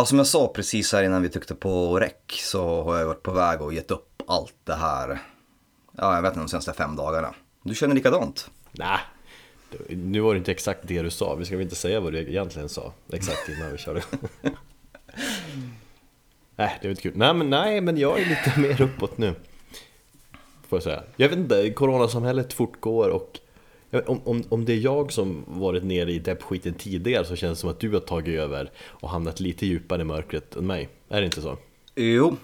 Ja, som jag sa precis här innan vi tryckte på räck så har jag varit på väg och gett upp allt det här. Ja, jag vet inte de senaste fem dagarna. Du känner likadant? Nej, nu var det inte exakt det du sa. Vi ska väl inte säga vad du egentligen sa exakt innan vi körde. nej, det var inte kul. Nej, men nej, men jag är lite mer uppåt nu. Får jag säga. Jag vet inte, coronasamhället fortgår och om, om, om det är jag som varit nere i deppskiten tidigare så känns det som att du har tagit över och hamnat lite djupare i mörkret än mig. Är det inte så? Jo.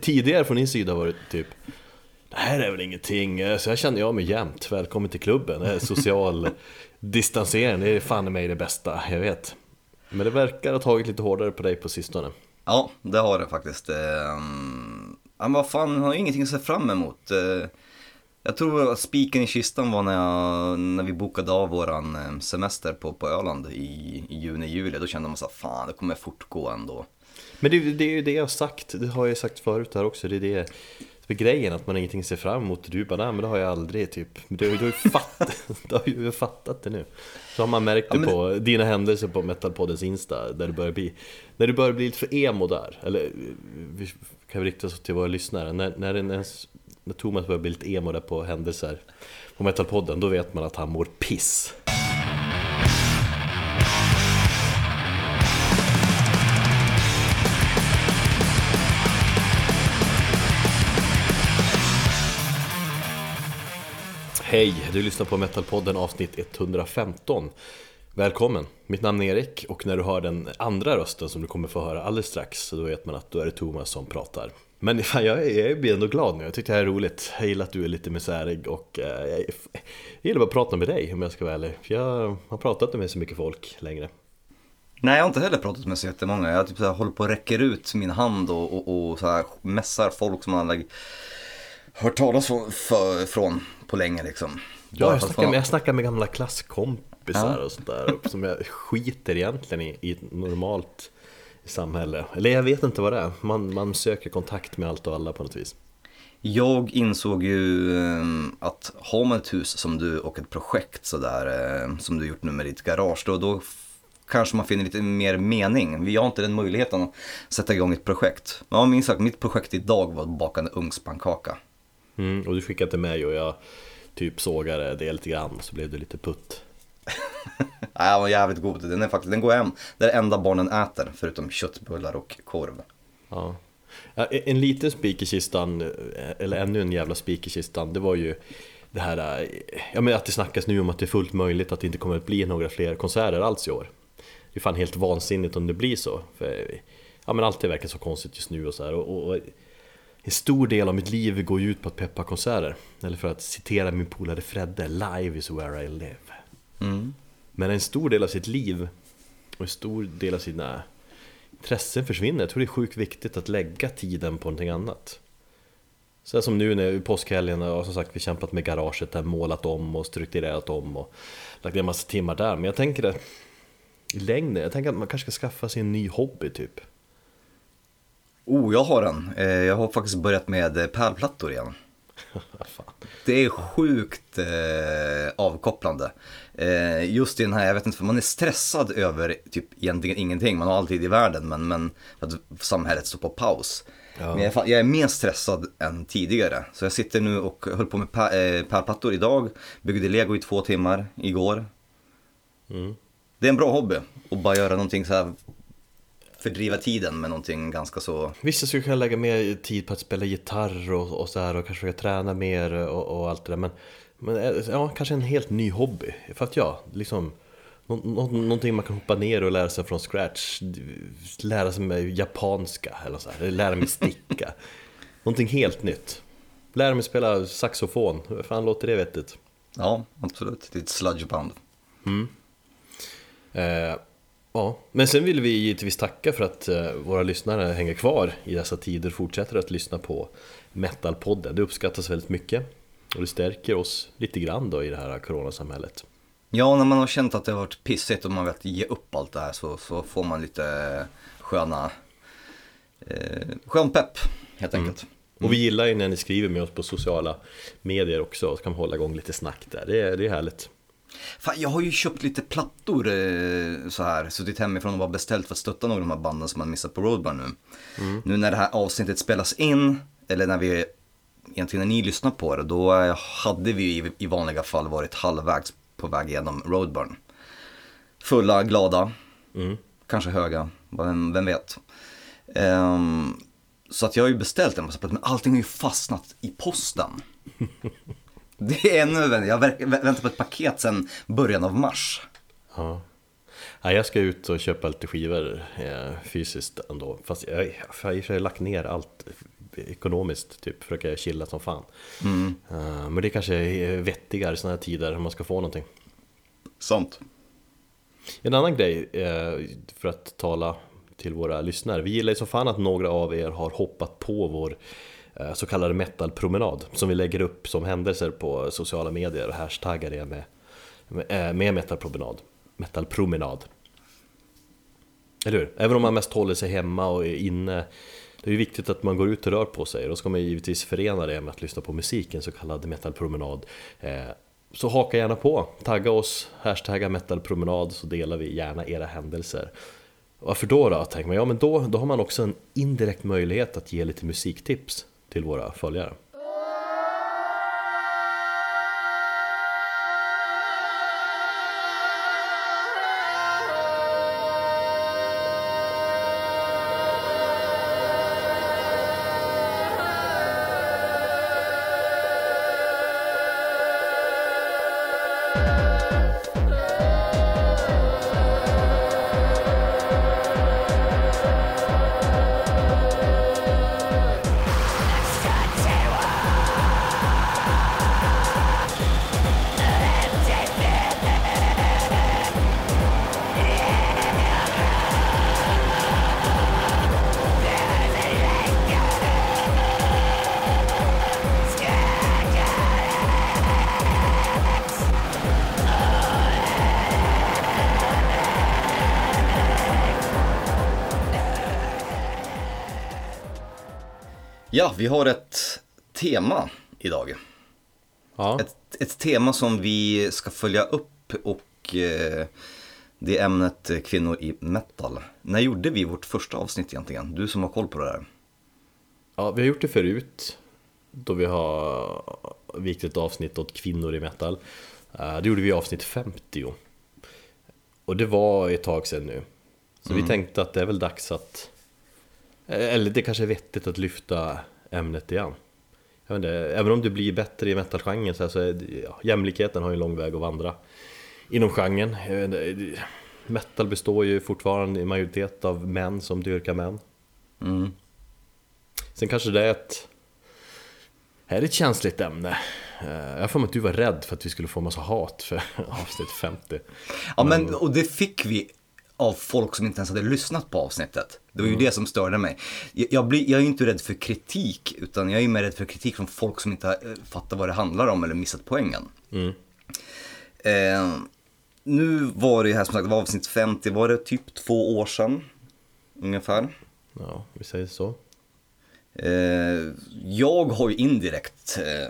Tidigare från din sida var det typ Det här är väl ingenting, så här känner jag mig jämt. Välkommen till klubben. Social distansering, det är fan i mig det bästa jag vet. Men det verkar ha tagit lite hårdare på dig på sistone. Ja, det har det faktiskt. Ehm, men vad fan, har ingenting att se fram emot. Jag tror att spiken i kistan var när, jag, när vi bokade av våran eh, semester på, på Öland i, i juni, juli. Då kände man så fan det kommer fortgå ändå. Men det, det är ju det jag har sagt, det har jag sagt förut här också. Det är det för grejen, att man ingenting ser fram emot. Du bara, nej men det har jag aldrig typ. Du, du, har, ju fattat, du har ju fattat det nu. Så har man märkt det ja, men... på dina händelser på Metalpoddens Insta. Där det börjar bli, när du börjar bli lite för emo där. Eller vi kan vi rikta oss till våra lyssnare. När, när, ens, när Thomas börjar bli lite emo där på händelser på Metalpodden. Då vet man att han mår piss. Hej, du lyssnar på Metalpodden avsnitt 115 Välkommen! Mitt namn är Erik och när du hör den andra rösten som du kommer få höra alldeles strax så då vet man att då är det Thomas som pratar men fan, jag, är, jag blir ändå glad nu, jag tycker det här är roligt Jag gillar att du är lite misärig och eh, jag, jag gillar bara att prata med dig om jag ska vara ärlig För jag har pratat med så mycket folk längre Nej, jag har inte heller pratat med så jättemånga. Jag typ så här, håller på och räcker ut min hand och, och, och så här, mässar folk som man har hört talas från på länge liksom. Ja, jag snackar, med, jag snackar med gamla klasskompisar ja. och sådär som jag skiter egentligen i, i normalt samhälle. Eller jag vet inte vad det är, man, man söker kontakt med allt och alla på något vis. Jag insåg ju ehm, att har man ett hus som du och ett projekt sådär ehm, som du gjort nu med ditt garage då, då kanske man finner lite mer mening. Vi har inte den möjligheten att sätta igång ett projekt. Ja, minst sagt, mitt projekt idag var att baka en ugnspannkaka. Mm, och du skickade till mig och jag typ sågade det lite grann så blev det lite putt. Den var jävligt god. Den, är faktiskt, den går hem. Det är det enda barnen äter förutom köttbullar och korv. Ja. En liten spik i kistan, eller ännu en jävla spik i kistan, det var ju det här ja, men att det snackas nu om att det är fullt möjligt att det inte kommer att bli några fler konserter alls i år. Det är fan helt vansinnigt om det blir så. För, ja, men allt det verkar så konstigt just nu och så här. Och, och, en stor del av mitt liv går ju ut på att peppa konserter. Eller för att citera min polare Fredde, live is where I live. Mm. Men en stor del av sitt liv och en stor del av sina intressen försvinner. Jag tror det är sjukt viktigt att lägga tiden på någonting annat. Så som nu när påskhelgen och som sagt vi kämpat med garaget där, målat om och strukturerat om och lagt ner en massa timmar där. Men jag tänker att i längden, jag tänker att man kanske ska skaffa sig en ny hobby typ. Oh, jag har en. Eh, jag har faktiskt börjat med eh, pärlplattor igen. det är sjukt eh, avkopplande. Eh, just i den här, jag vet inte, för man är stressad över typ egentligen ingenting. Man har alltid i världen, men, men att samhället står på paus. Ja. Men jag, jag, är mer stressad än tidigare. Så jag sitter nu och höll på med pärlplattor idag. Byggde lego i två timmar igår. Mm. Det är en bra hobby. att bara göra någonting så här fördriva tiden med någonting ganska så... Vissa skulle kunna lägga mer tid på att spela gitarr och, och så här och kanske träna mer och, och, allt det där. Men, men eh, ja, kanske en helt ny hobby. För att ja, liksom nå, nå, någonting man kan hoppa ner och lära sig från scratch. Lära sig med japanska eller så här, lära mig sticka. någonting helt nytt. Lära mig spela saxofon, hur fan låter det vettigt? Ja, absolut. Det är ett sludgeband. Mm. Eh, Ja, men sen vill vi givetvis tacka för att eh, våra lyssnare hänger kvar i dessa tider och fortsätter att lyssna på Metalpodden. Det uppskattas väldigt mycket och det stärker oss lite grann då i det här coronasamhället. Ja, när man har känt att det har varit pissigt och man vill ge upp allt det här så, så får man lite sköna, eh, skön pepp helt mm. enkelt. Mm. Och vi gillar ju när ni skriver med oss på sociala medier också, så kan vi hålla igång lite snack där. Det är, det är härligt. Fan, jag har ju köpt lite plattor eh, så här, suttit hemifrån och bara beställt för att stötta några av de här banden som man missat på Roadburn nu. Mm. Nu när det här avsnittet spelas in, eller när vi, egentligen när ni lyssnar på det, då hade vi i vanliga fall varit halvvägs på väg genom Roadburn. Fulla, glada, mm. kanske höga, vem, vem vet. Um, så att jag har ju beställt en massa plattor, men allting har ju fastnat i posten. Det är ännu värre. Jag väntar på ett paket sedan början av mars. Ja. ja jag ska ut och köpa lite skivor eh, fysiskt ändå. Fast jag, jag har lagt ner allt ekonomiskt, typ försöka chilla som fan. Mm. Uh, men det kanske är vettigare i sådana här tider om man ska få någonting. Sant. En annan grej, eh, för att tala till våra lyssnare. Vi gillar ju som fan att några av er har hoppat på vår Eh, så kallad metalpromenad som vi lägger upp som händelser på sociala medier och hashtaggar det med, med, eh, med metalpromenad. metalpromenad. Eller hur? Även om man mest håller sig hemma och är inne det är ju viktigt att man går ut och rör på sig då ska man givetvis förena det med att lyssna på musik, en så kallad metalpromenad. Eh, så haka gärna på, tagga oss, hashtagga metalpromenad så delar vi gärna era händelser. Varför då då? Tänker man, ja men då, då har man också en indirekt möjlighet att ge lite musiktips till våra följare. Vi har ett tema idag. Ja. Ett, ett tema som vi ska följa upp och eh, det är ämnet kvinnor i metal. När gjorde vi vårt första avsnitt egentligen? Du som har koll på det här. Ja, vi har gjort det förut. Då vi har vikt ett avsnitt åt kvinnor i metal. Eh, det gjorde vi i avsnitt 50. Och det var ett tag sedan nu. Så mm. vi tänkte att det är väl dags att eller det kanske är vettigt att lyfta ämnet igen. Jag inte, även om du blir bättre i metalgenren så, så är ja, jämlikheten har ju en lång väg att vandra inom genren. Inte, metal består ju fortfarande i majoritet av män som dyrkar män. Mm. Sen kanske det är ett... Här är ett känsligt ämne. Eh, jag mig att du var rädd för att vi skulle få massa hat för avsnitt 50. Ja men, och det fick vi av folk som inte ens hade lyssnat på avsnittet. Det var ju mm. det som störde mig. Jag, jag, blir, jag är ju inte rädd för kritik, utan jag är mer rädd för kritik från folk som inte eh, fattar vad det handlar om eller missat poängen. Mm. Eh, nu var det här som sagt, det var avsnitt 50, var det typ två år sedan? Ungefär. Ja, vi säger så. Eh, jag har ju indirekt eh,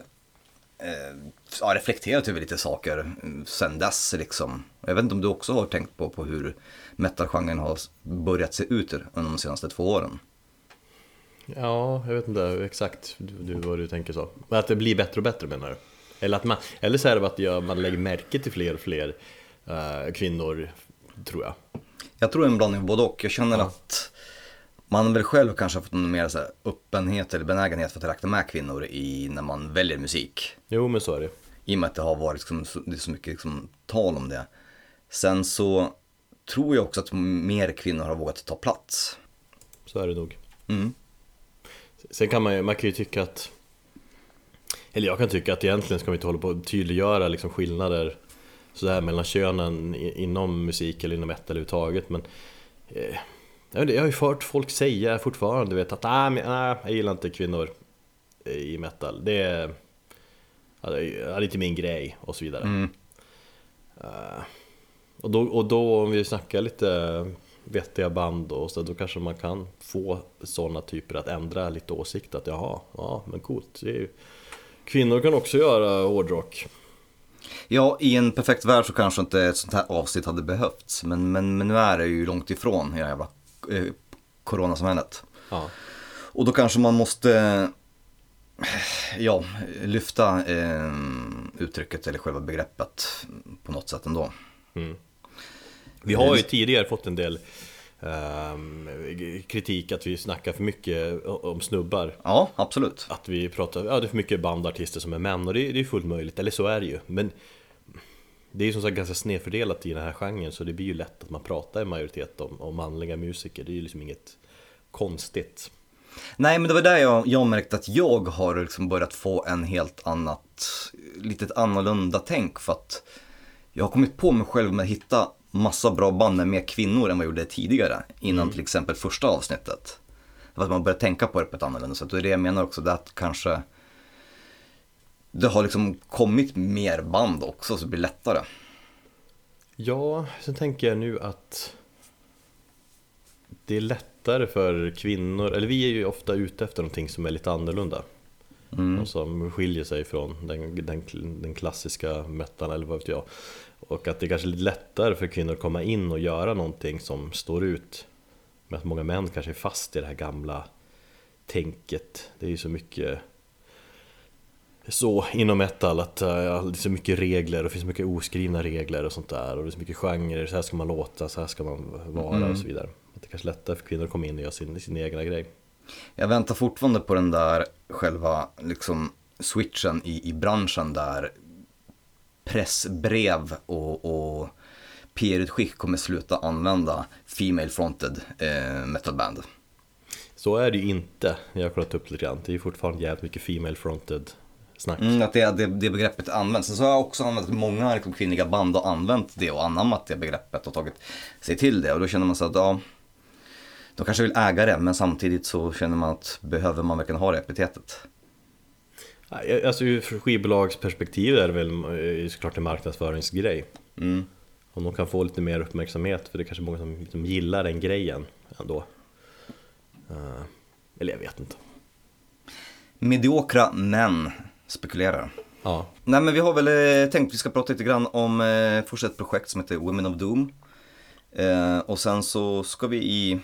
eh, reflekterat över lite saker sen dess liksom. Jag vet inte om du också har tänkt på, på hur metalgenren har börjat se ut under de senaste två åren. Ja, jag vet inte exakt du, vad du tänker så. Men att det blir bättre och bättre menar du? Eller, att man, eller så är det att man lägger märke till fler och fler uh, kvinnor, tror jag. Jag tror en blandning av både och. Jag känner ja. att man väl själv kanske har fått en mer så här, öppenhet eller benägenhet för att räkna med kvinnor i, när man väljer musik. Jo, men så är det. I och med att det har varit liksom, det är så mycket liksom, tal om det. Sen så tror jag också att mer kvinnor har vågat ta plats. Så är det nog. Mm. Sen kan man ju, man kan ju tycka att eller jag kan tycka att egentligen ska vi inte hålla på att tydliggöra liksom skillnader sådär mellan könen inom musik eller inom metal överhuvudtaget men eh, jag har ju hört folk säga fortfarande vet, att nej, nej, jag gillar inte kvinnor i metal. Det är, det är inte min grej och så vidare. Mm. Uh, och, då, och då om vi snackar lite vettiga band och så, då kanske man kan få sådana typer att ändra lite åsikt att jaha, ja men coolt. Ju, kvinnor kan också göra hårdrock. Ja, i en perfekt värld så kanske inte ett sånt här avsnitt hade behövts. Men, men, men nu är det ju långt ifrån här jävla eh, coronasamhället. Ja. Och då kanske man måste ja, lyfta eh, uttrycket eller själva begreppet på något sätt ändå. Vi har ju tidigare fått en del ehm, kritik att vi snackar för mycket om snubbar. Ja, absolut. Att vi pratar, ja det är för mycket bandartister som är män och det, det är fullt möjligt, eller så är det ju. Men det är ju som sagt ganska snedfördelat i den här genren så det blir ju lätt att man pratar i majoritet om, om manliga musiker. Det är ju liksom inget konstigt. Nej, men det var där jag, jag märkte att jag har liksom börjat få en helt annat, litet annorlunda tänk för att jag har kommit på mig själv med att hitta massa bra band med mer kvinnor än vad jag gjorde tidigare innan till exempel första avsnittet. För att man börjar tänka på det på ett annorlunda sätt och det jag menar också, det är att kanske det har liksom kommit mer band också så det blir lättare. Ja, sen tänker jag nu att det är lättare för kvinnor, eller vi är ju ofta ute efter någonting som är lite annorlunda. Och som skiljer sig från den, den, den klassiska metan eller vad vet jag. Och att det kanske är lite lättare för kvinnor att komma in och göra någonting som står ut. Med att många män kanske är fast i det här gamla tänket. Det är ju så mycket så inom metal att uh, det är så mycket regler och det finns mycket oskrivna regler och sånt där och det är så mycket genrer, så här ska man låta, så här ska man vara och så vidare. Att det kanske är lättare för kvinnor att komma in och göra sin, sin egna grej. Jag väntar fortfarande på den där själva liksom switchen i, i branschen där pressbrev och, och PR-utskick kommer sluta använda Female Fronted eh, Metal Band. Så är det ju inte, jag har kollat upp lite grann. Det är ju fortfarande jävligt mycket female fronted snack. Mm, att det, det, det begreppet används. Sen så har jag också använt många liksom, kvinnliga band och använt det och anammat det begreppet och tagit sig till det. Och då känner man så att ja, de kanske vill äga det men samtidigt så känner man att behöver man verkligen ha det epitetet? Alltså ur skivbolagsperspektiv är det väl eh, såklart en marknadsföringsgrej. Mm. Om de kan få lite mer uppmärksamhet, för det är kanske många som liksom gillar den grejen ändå. Eh, eller jag vet inte. Mediokra män spekulerar. Ja, Nej men vi har väl eh, tänkt att vi ska prata lite grann om eh, först ett projekt som heter Women of Doom. Eh, och sen så ska vi i,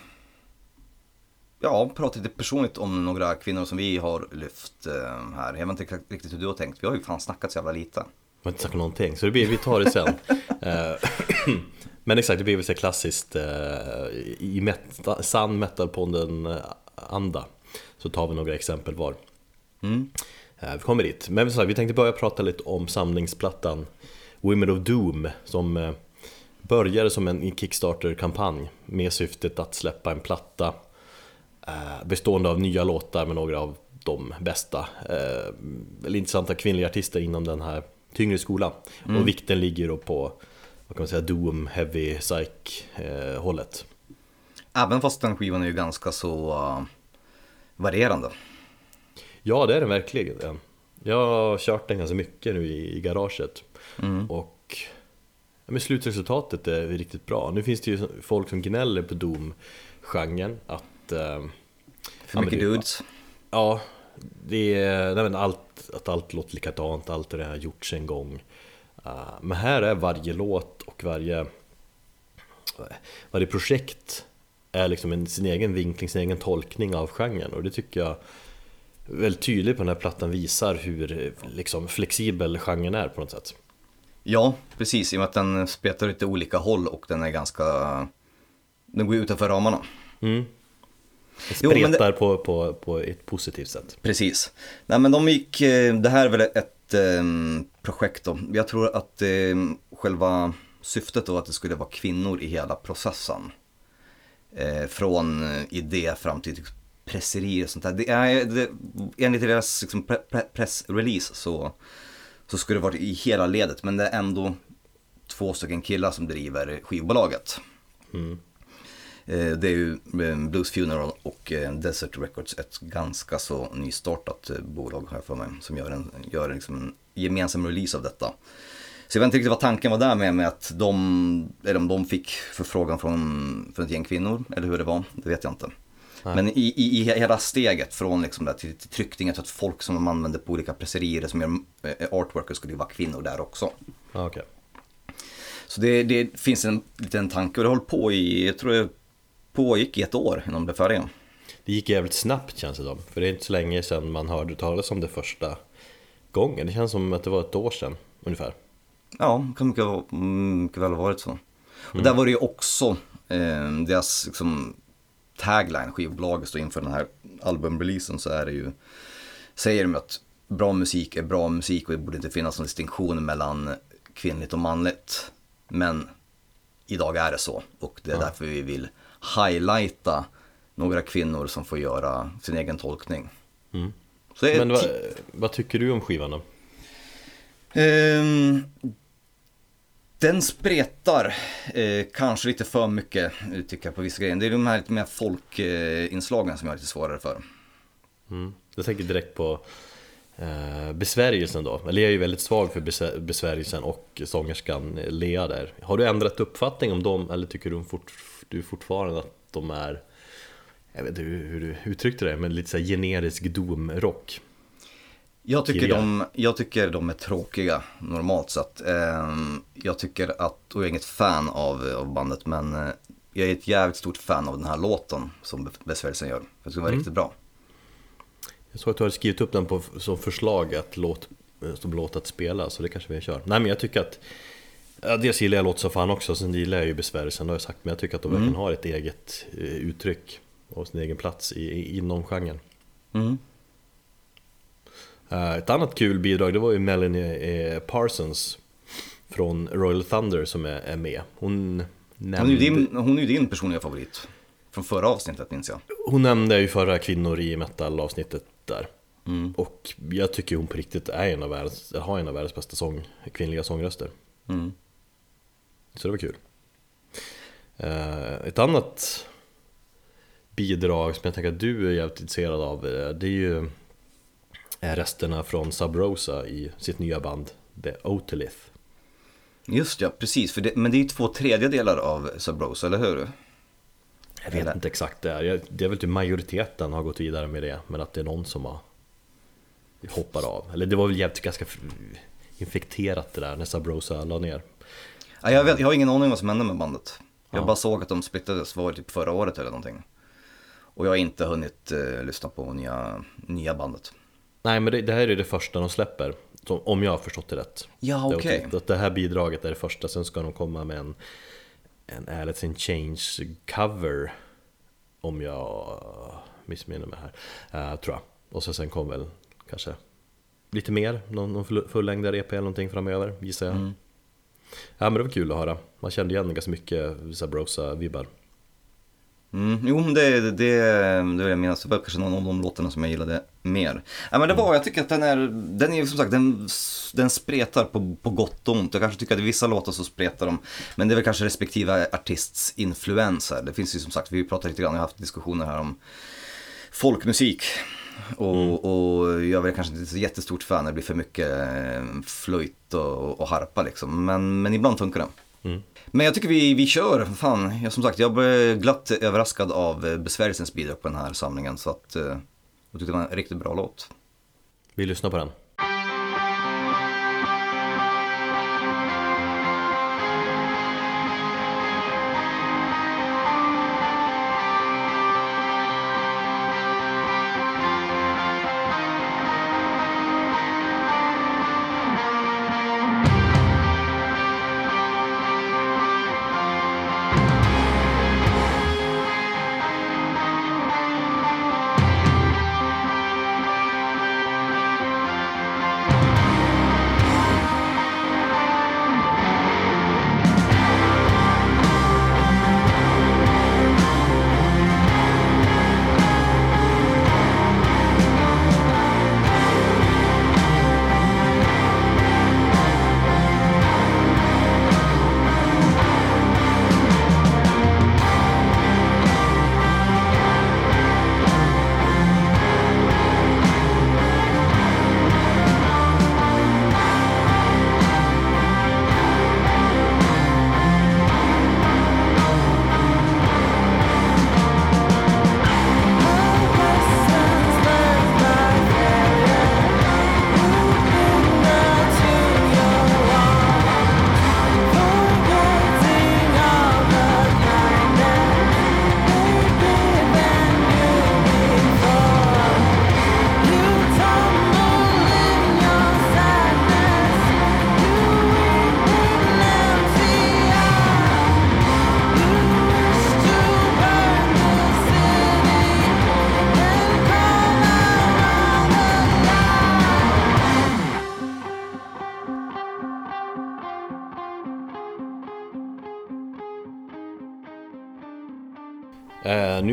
ja, prata lite personligt om några kvinnor som vi har lyft eh, här. Jag vet inte riktigt hur du har tänkt, vi har ju fan snackat så jävla lite. jag har inte sagt någonting, så det blir, vi tar det sen. Eh, Men exakt, det blir väl så klassiskt eh, i meta, sann metalpodden-anda. Så tar vi några exempel var. Mm. Vi kommer dit. Men vi tänkte börja prata lite om samlingsplattan Women of Doom som började som en Kickstarter-kampanj med syftet att släppa en platta bestående av nya låtar med några av de bästa eh, eller intressanta kvinnliga artister inom den här tyngre skolan. Och vikten ligger då på vad kan man säga, Doom, Heavy, Psych eh, hållet. Även fast den skivan är ju ganska så varierande. Ja, det är den verkligen. Jag har kört den ganska mycket nu i, i garaget. Och ja, men slutresultatet är riktigt bra. Nu finns det ju folk som gnäller på Doom-genren. Att, eh, För mycket det- dudes. ja, det är, nej, men allt, att allt låter likadant, allt det där har gjorts en gång. Eh, men här är varje låt och varje, varje projekt är liksom en, sin egen vinkling, sin egen tolkning av genren. Och det tycker jag väldigt tydligt på den här plattan visar hur liksom, flexibel genren är på något sätt. Ja, precis. I och med att den spetar lite olika håll och den är ganska... Den går ju utanför ramarna. Mm. Det Jo, det- spretar på, på, på ett positivt sätt. Precis. Nej men de gick, eh, det här är väl ett eh, projekt då. Jag tror att eh, själva syftet då att det skulle vara kvinnor i hela processen. Eh, från eh, idé fram till typ presserier och sånt där. Det är, det, enligt deras liksom, pre, pre, pressrelease så, så skulle det vara i hela ledet. Men det är ändå två stycken killar som driver skivbolaget. Eh, Det är ju eh, Blues Funeral och eh, Desert Records, ett ganska så nystartat eh, bolag har jag för mig, som gör en, gör liksom en gemensam release av detta. Så jag vet inte riktigt vad tanken var där med, med att de, eller om de fick förfrågan från, från ett gäng kvinnor, eller hur det var, det vet jag inte. Men i, i, i hela steget från liksom där till, till tryckningen att folk som de använder på olika presserier som gör eh, artworker skulle ju vara kvinnor där också. Okej. Så det, det finns en liten tanke och det håller på i, jag tror det pågick i ett år innan de blev färdiga. Det gick jävligt snabbt känns det som. För det är inte så länge sedan man hörde talas om det första gången. Det känns som att det var ett år sedan ungefär. Ja, det kan mycket, mm, mycket väl ha varit så. Och där var det ju också eh, deras liksom, tagline, skivbolaget står inför den här albumreleasen så är det ju, säger de att bra musik är bra musik och det borde inte finnas någon distinktion mellan kvinnligt och manligt. Men idag är det så och det är därför vi vill highlighta några kvinnor som får göra sin egen tolkning. Mm. Men vad, vad tycker du om skivan då? Ehm, den spretar eh, kanske lite för mycket eh, tycker jag på vissa grejer. Det är de här lite mer folkinslagen som jag är lite svårare för. Mm. Jag tänker direkt på eh, besvärjelsen då. Eller jag är ju väldigt svag för besvär- besvärjelsen och sångerskan Lea där. Har du ändrat uppfattning om dem eller tycker du, fort, du fortfarande att de är jag vet inte hur du uttryckte det, men lite så generisk doom-rock. Jag tycker, de, jag tycker de är tråkiga normalt sett. Ehm, jag tycker att, och jag är inget fan av, av bandet, men eh, jag är ett jävligt stort fan av den här låten som Besvärjelsen gör. Jag tycker den var riktigt bra. Jag såg att du hade skrivit upp den på, som förslag att låt, eh, som låt att spela, så det kanske vi kör. Nej men jag tycker att ja, Dels gillar jag låt så fan också, sen gillar jag ju besvärjelsen, det har jag sagt. Men jag tycker att de verkligen har ett eget eh, uttryck och sin egen plats i, inom genren. Mm. Eh, Ett annat kul bidrag det var ju Melanie eh, Parsons från Royal Thunder som är, är med. Hon Hon, är din, hon är ju din personliga favorit. Från förra avsnittet minns jag. Hon nämnde ju förra kvinnor i metal-avsnittet där. Mm. Och jag tycker hon på riktigt är en av världens, har en av världens bästa sång, kvinnliga sångröster. Mm. Så det var kul. Eh, Ett annat bidrag som jag tänker att du är jävligt intresserad av eh, Det är ju eh, resterna från Sub Rosa i sitt nya band The Otolith. Just ja, precis. Det, men det är ju två tredjedelar av Subrose, eller hur? Jag vet inte exakt det är. Det är väl typ majoriteten har gått vidare med det Men att det är någon som har hoppar av. Eller det var väl jävligt ganska infekterat det där när Sub Rosa la ner. Ja, jag, vet, jag har ingen aning vad som hände med bandet. Jag Ja. bara såg att de splittades, var det typ förra året eller någonting. Och jag har inte hunnit eh, lyssna på nya, nya bandet. Nej men det, det här är det första de släpper. Som, om jag har förstått det rätt. Ja, Det, okej. att det här bidraget är det första, sen ska de komma med en, en Alice in Change cover Om jag missminner mig här, eh, tror jag Och så sen kommer väl kanske lite mer, någon, någon full- fullängdare EP eller någonting framöver gissar jag Mm. Ja men det var kul att höra, man kände igen ganska mycket Sabrosa-vibbar Mm, jo, det, det, det vill jag minnas. Det var kanske någon av de låtarna som jag gillade mer. Ja, men det var, jag tycker att den är, den är som sagt, den, den spretar på, på gott och ont. Jag kanske tycker att i vissa låtar så spretar de, men det är väl kanske respektive artists influenser. Det finns ju som sagt, vi pratar lite grann, jag har haft diskussioner här om folkmusik. Och, och jag är kanske inte så jättestort fan när det blir för mycket eh, flöjt och, och harpa liksom. Men, men ibland funkar det. Mm. Men jag tycker vi, vi kör, fan. Jag, som sagt, jag blev glatt överraskad av eh, besvärjelsens bidrag på den här samlingen. Så att eh, jag tyckte det var en riktigt bra låt. Vi lyssnar på den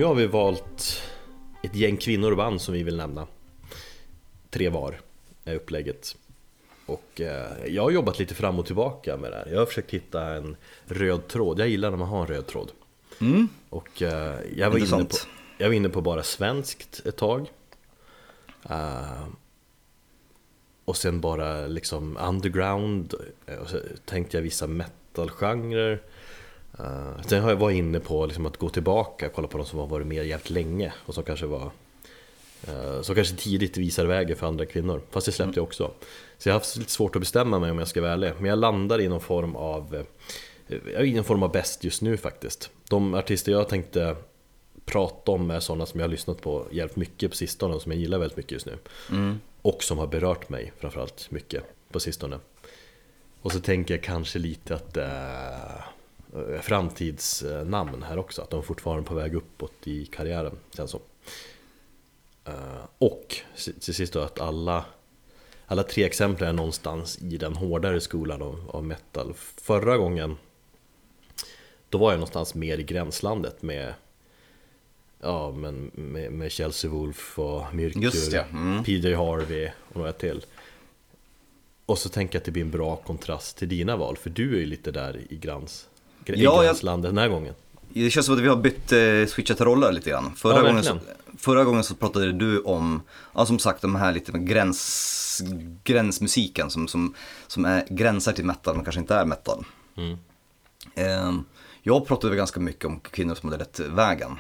Nu har vi valt ett gäng kvinnor och band som vi vill nämna. Tre var är upplägget. Och eh, jag har jobbat lite fram och tillbaka med det här. Jag har försökt hitta en röd tråd. Jag gillar när man har en röd tråd. Mm. Och eh, jag, var inne på, jag var inne på bara svenskt ett tag. Eh, och sen bara liksom underground. Och så tänkte jag vissa metal-genrer. Uh, sen har jag varit inne på liksom att gå tillbaka, kolla på de som har varit med jävligt länge och som kanske var uh, som kanske tidigt visade vägen för andra kvinnor. Fast det släppte jag också. Så jag har haft lite svårt att bestämma mig om jag ska vara ärlig. Men jag landar i någon form av eh, i någon form av bäst just nu faktiskt. De artister jag tänkte prata om är sådana som jag har lyssnat på jävligt mycket på sistone och som jag gillar väldigt mycket just nu. Mm. Och som har berört mig framförallt mycket på sistone. Och så tänker jag kanske lite att eh, framtidsnamn här också, att de fortfarande är på väg uppåt i karriären, känns som. Eh, Och till sist då att alla, alla tre exempel är någonstans i den hårdare skolan av, av metal. Förra gången, då var jag någonstans mer i gränslandet med Ja men med, med Chelsea Wolf och Myrkur, det, mm. PJ Harvey och några till Och så tänker jag att det blir en bra kontrast till dina val, för du är ju lite där i, gräns, Ja, gränslandet den här gången Det känns som att vi har bytt, eh, switchat roller lite grann. Förra, Ja, gången så, förra gången så pratade du om, ja, som sagt, de här lite gräns, gränsmusiken som, som, som är gränsar till metal men kanske inte är metal. Mm. Eh, jag pratade ganska mycket om kvinnor som hade rätt vägen.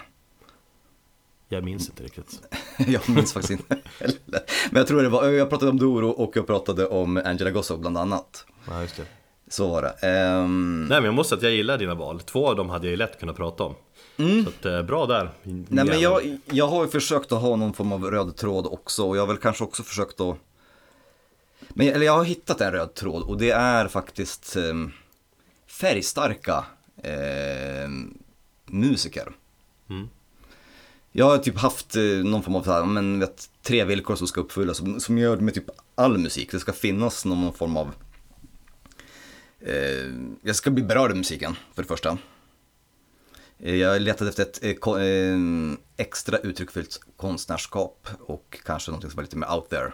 Jag minns inte riktigt jag minns faktiskt inte heller. Men jag tror det var, jag pratade om Doro och jag pratade om Angela Gossow bland annat. Ja, just det. Så var det. Ehm, Nej men jag måste säga att jag gillar dina val, två av dem hade jag ju lätt kunnat prata om Så att, eh, bra där Mm. Nej men jag, jag har ju försökt att ha någon form av röd tråd också och jag har väl kanske också försökt att men, eller jag har hittat en röd tråd och det är faktiskt eh, färgstarka eh, musiker. Mm. Jag har typ haft eh, någon form av så här, men, vet, tre villkor som ska uppfyllas som, som gör med typ all musik. Det ska finnas någon form av jag ska bli berörd av musiken för det första. Eh, Jag letade efter ett eh, eh, extra uttryckfullt konstnärskap och kanske något som var lite mer out there.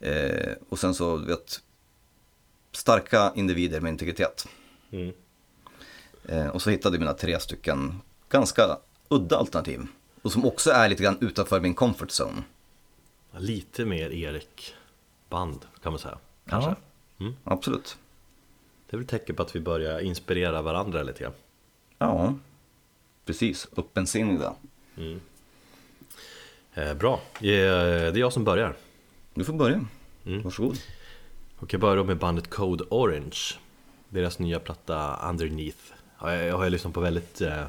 Eh, och sen så, vet, starka individer med integritet. Mm. Eh, och så hittade jag mina tre stycken ganska udda alternativ. Och som också är lite grann utanför min comfort zone. Lite mer Erik-band kan man säga, kanske Ja. Mm. Absolut. Det är väl tecken på att vi börjar inspirera varandra lite grann Ja, precis. Öppensinniga. eh, Bra, Eh, det är jag som börjar Du får börja. Mm. Varsågod. Och jag börjar då med bandet Code Orange Deras nya platta Underneath har jag, jag har lyssnat på väldigt, eh,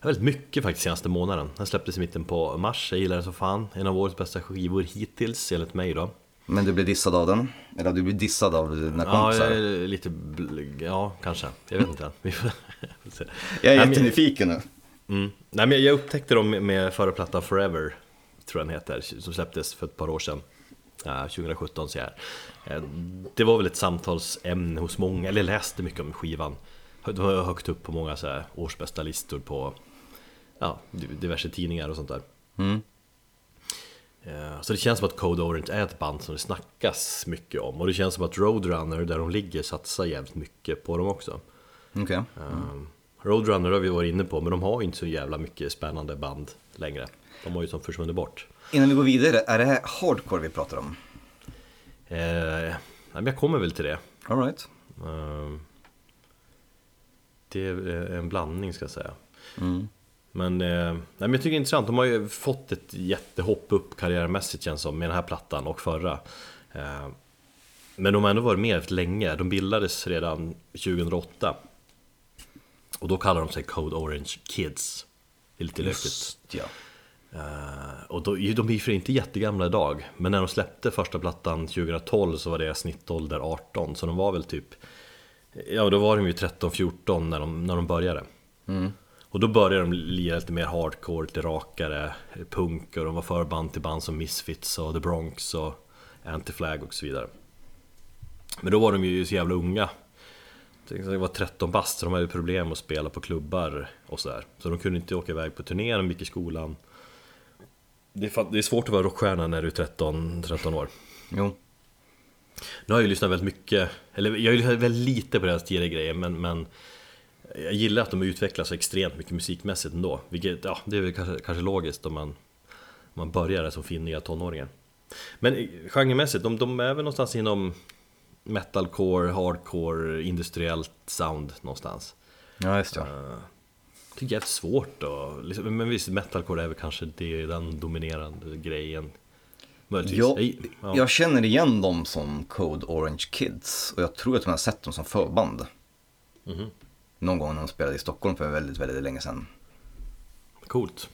väldigt mycket faktiskt senaste månaden Den släpptes i mitten på mars, jag gillar den så fan En av årets bästa skivor hittills enligt mig då Men du blir dissad av den? Eller du blir dissad av dina Ja, kompisar? är lite, ja kanske, jag vet inte Vi får se. Jag är jättenyfiken nu. Mm. Nej men jag upptäckte dem med- förra plattan Forever Tror jag den heter, som släpptes för ett par år sedan Ja, 2017 så här. Det var väl ett samtalsämne hos många, eller jag läste mycket om skivan Det var högt upp på många så här årsbästa listor på ja, diverse tidningar och sånt där Mm. Eh, Så det känns som att Code Orange är ett band som det snackas mycket om Och det känns som att Roadrunner, där de ligger, satsar jävligt mycket på dem också Okej. Um, Roadrunner har vi varit inne på, men de har ju inte så jävla mycket spännande band längre. De har ju som försvunnit bort. Innan vi går vidare, är det här hardcore vi pratar om? Eh, men jag kommer väl till det. Alright. Um, det är en blandning ska jag säga. Mm. Men, eh, men jag tycker det är intressant, de har ju fått ett jättehopp upp karriärmässigt känns som med den här plattan och förra. Eh, men de har ändå varit med rätt länge, de bildades redan 2008. Och då kallar de sig Code Orange Kids. Det är lite lökigt. Ja. Eh, och då, de är ju för inte jättegamla idag, men när de släppte första plattan 2012 så var deras snittålder 18, så de var väl typ Ja, då var de ju 13-14 när de, när de började. Mm. Och då började de lira lite mer hardcore, lite rakare punk och de var förband till band som Misfits och The Bronx och Anti-Flag och så vidare. Men då var de ju så jävla unga. Det var 13 bast, så de hade problem att spela på klubbar och sådär. Så de kunde inte åka iväg på turné, de gick i skolan. Det är, fan- det är svårt att vara rockstjärna när du är 13, 13 år. Jo. Nu har jag ju lyssnat väldigt mycket, eller jag har ju lyssnat väldigt lite på deras tidigare grejer men, men jag gillar att de utvecklas så extremt mycket musikmässigt ändå. Vilket, ja, det är väl kanske, kanske logiskt om man, om man börjar som finniga tonåringar. Men eh, genremässigt, de, de är väl någonstans inom metalcore, hardcore, industriellt sound någonstans. Ja, just det. Uh, tycker jag är svårt då. Liksom, men visst, metalcore är väl kanske det, den dominerande grejen. Möjligtvis. Jag, ja. jag känner igen dem som Code Orange Kids och jag tror att man har sett dem som förband. Mhm. Någon gång när de spelade i Stockholm för väldigt, väldigt länge sedan. Coolt.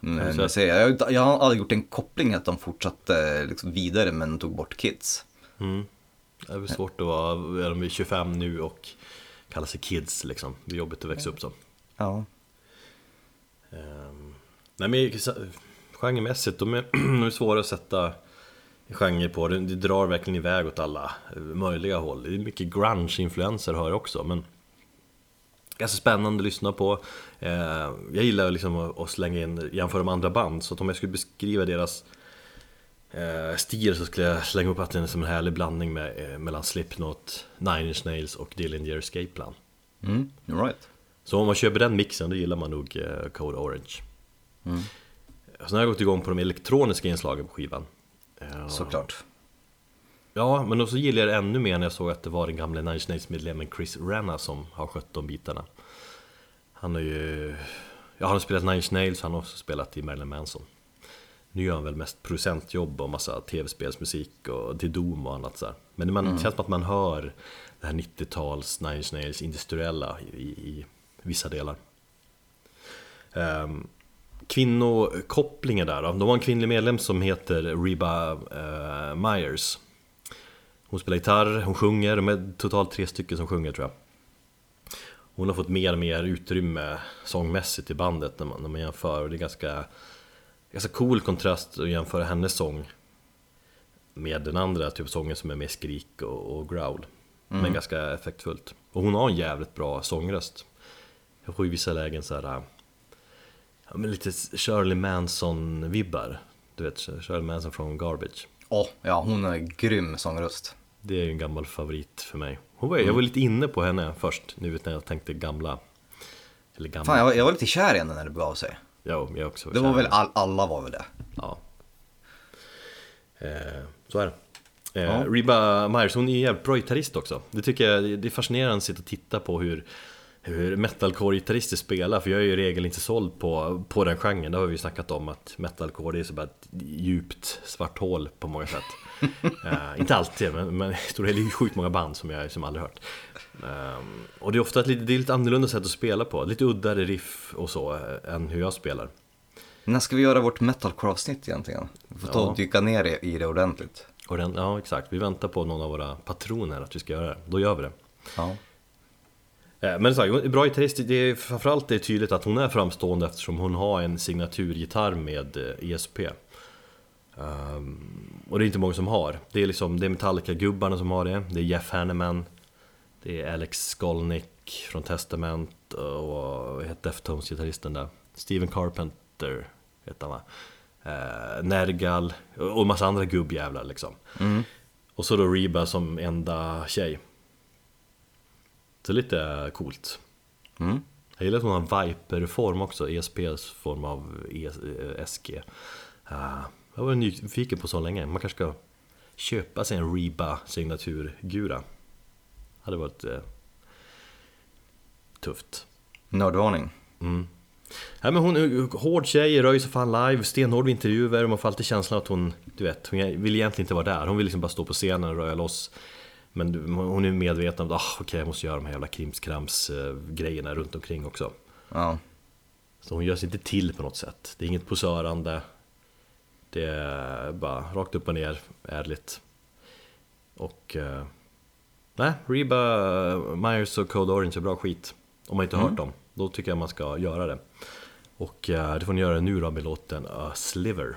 Men, så- jag, säger, jag, har aldrig gjort en koppling att de fortsatte liksom vidare men tog bort Kids. Mm. Det är väl svårt att vara, är de är 25 nu och kalla sig kids liksom. Det är jobbigt att växa upp så. Ja. Um, nej men genremässigt, de är, de är svåra att sätta genre på. Det, det drar verkligen iväg åt alla möjliga håll. Det är mycket grunge-influenser har jag också. Men ganska spännande att lyssna på. Eh, jag gillar liksom att slänga in, jämföra med andra band. Så att om jag skulle beskriva deras eh, stil så skulle jag slänga upp att den är som en härlig blandning med, eh, mellan Slipknot, Nine Inch Nails och Dillinger Escape Plan. Mm, you're right. Så om man köper den mixen då gillar man nog Code Orange. Mm. Sen har jag gått igång på de elektroniska inslagen på skivan. Såklart. Ja, men då så gillar jag det ännu mer när jag såg att det var den gamla Nine Inch Nails-medlemmen Chris Renna som har skött de bitarna. Han har ju... Ja, han har spelat Nine Nails, han har också spelat i Marilyn Manson. Nu gör han väl mest producentjobb och massa tv-spelsmusik och till Doom och annat så här. Men man, det känns som att man hör det här 90-tals Nine Nails industriella i, i vissa delar. Um, kvinnokopplingen där då. De har en kvinnlig medlem som heter Reba eh, Myers. Hon spelar gitarr, hon sjunger, de är totalt tre stycken som sjunger tror jag. Hon har fått mer och mer utrymme sångmässigt i bandet när man, när man jämför och det är ganska, ganska cool kontrast att jämföra hennes sång med den andra typ sången som är mer skrik och, och growl. Men ganska effektfullt. Och hon har en jävligt bra sångröst. Jag får i vissa lägen så här ja, men lite Shirley Manson-vibbar. Du vet, Shirley Manson från Garbage. Åh, ja hon har grym sångröst. Det är ju en gammal favorit för mig. Hon var, Jag var lite inne på henne först, nu när jag tänkte gamla. Eller gamla. Fan, jag var, jag var lite kär i henne när det begav sig. Ja, jag också. Det var väl all, alla var väl det. Ja. Eh, så är det. Eh, Ja. Reba Myers, hon är en jävligt bra gitarrist också. Det tycker jag det är fascinerande att sitta och titta på hur, hur metalcore-gitarrister spelar. För jag är ju i regel inte såld på, på den genren. Det har vi ju snackat om att metalcore är så bara ett djupt svart hål på många sätt. eh, inte alltid, men, men det är sjukt många band som jag som aldrig hört. Ehm, och det är ofta ett lite, det är lite annorlunda sätt att spela på. Lite uddare riff och så eh, än hur jag spelar. När ska vi göra vårt metalcore-avsnitt egentligen? Vi får ta Ja. och dyka ner i- det ordentligt. Och den, ja exakt, vi väntar på någon av våra patroner att vi ska göra det. Då gör vi det. Ja. Eh, Men så här, bra gitarrist, det är framförallt det är tydligt att hon är framstående eftersom hon har en signaturgitarr med eh, ESP. Ehm, och det är inte många som har. Det är liksom, det är Metallica-gubbarna som har det. Det är Jeff Hanneman. Det är Alex Skolnick från Testament och vad heter Deftones-gitarristen där? Steven Carpenter heter han va? Eh, Nergal och en massa andra gubbjävlar liksom. Mm. Och så då Reba som enda tjej. Så lite coolt. Mm. Jag gillar att hon har Viper-form också, ESPs form av E- eh, SG. Ah, jag var nyfiken på så länge, man kanske ska köpa sig en Reba signaturgura. Hade varit eh, tufft. Nördvarning. Mm. Ja, men hon är hård tjej, röjer sig fan live, stenhård vid intervjuer, man får alltid känslan att hon, du vet, hon vill egentligen inte vara där. Hon vill liksom bara stå på scenen och röja loss. Men hon är medveten om att ah, okej, jag måste göra de här jävla krimskrams eh, grejerna runt omkring också. Ja. Så hon gör sig inte till på något sätt. Det är inget posörande. Det är bara rakt upp och ner, ärligt. Och... Eh, nej, Reba Myers och Code Orange är bra skit. Om man inte har hört dem, då tycker jag man ska göra det. Och eh, det får ni göra nu då med låten A Sliver.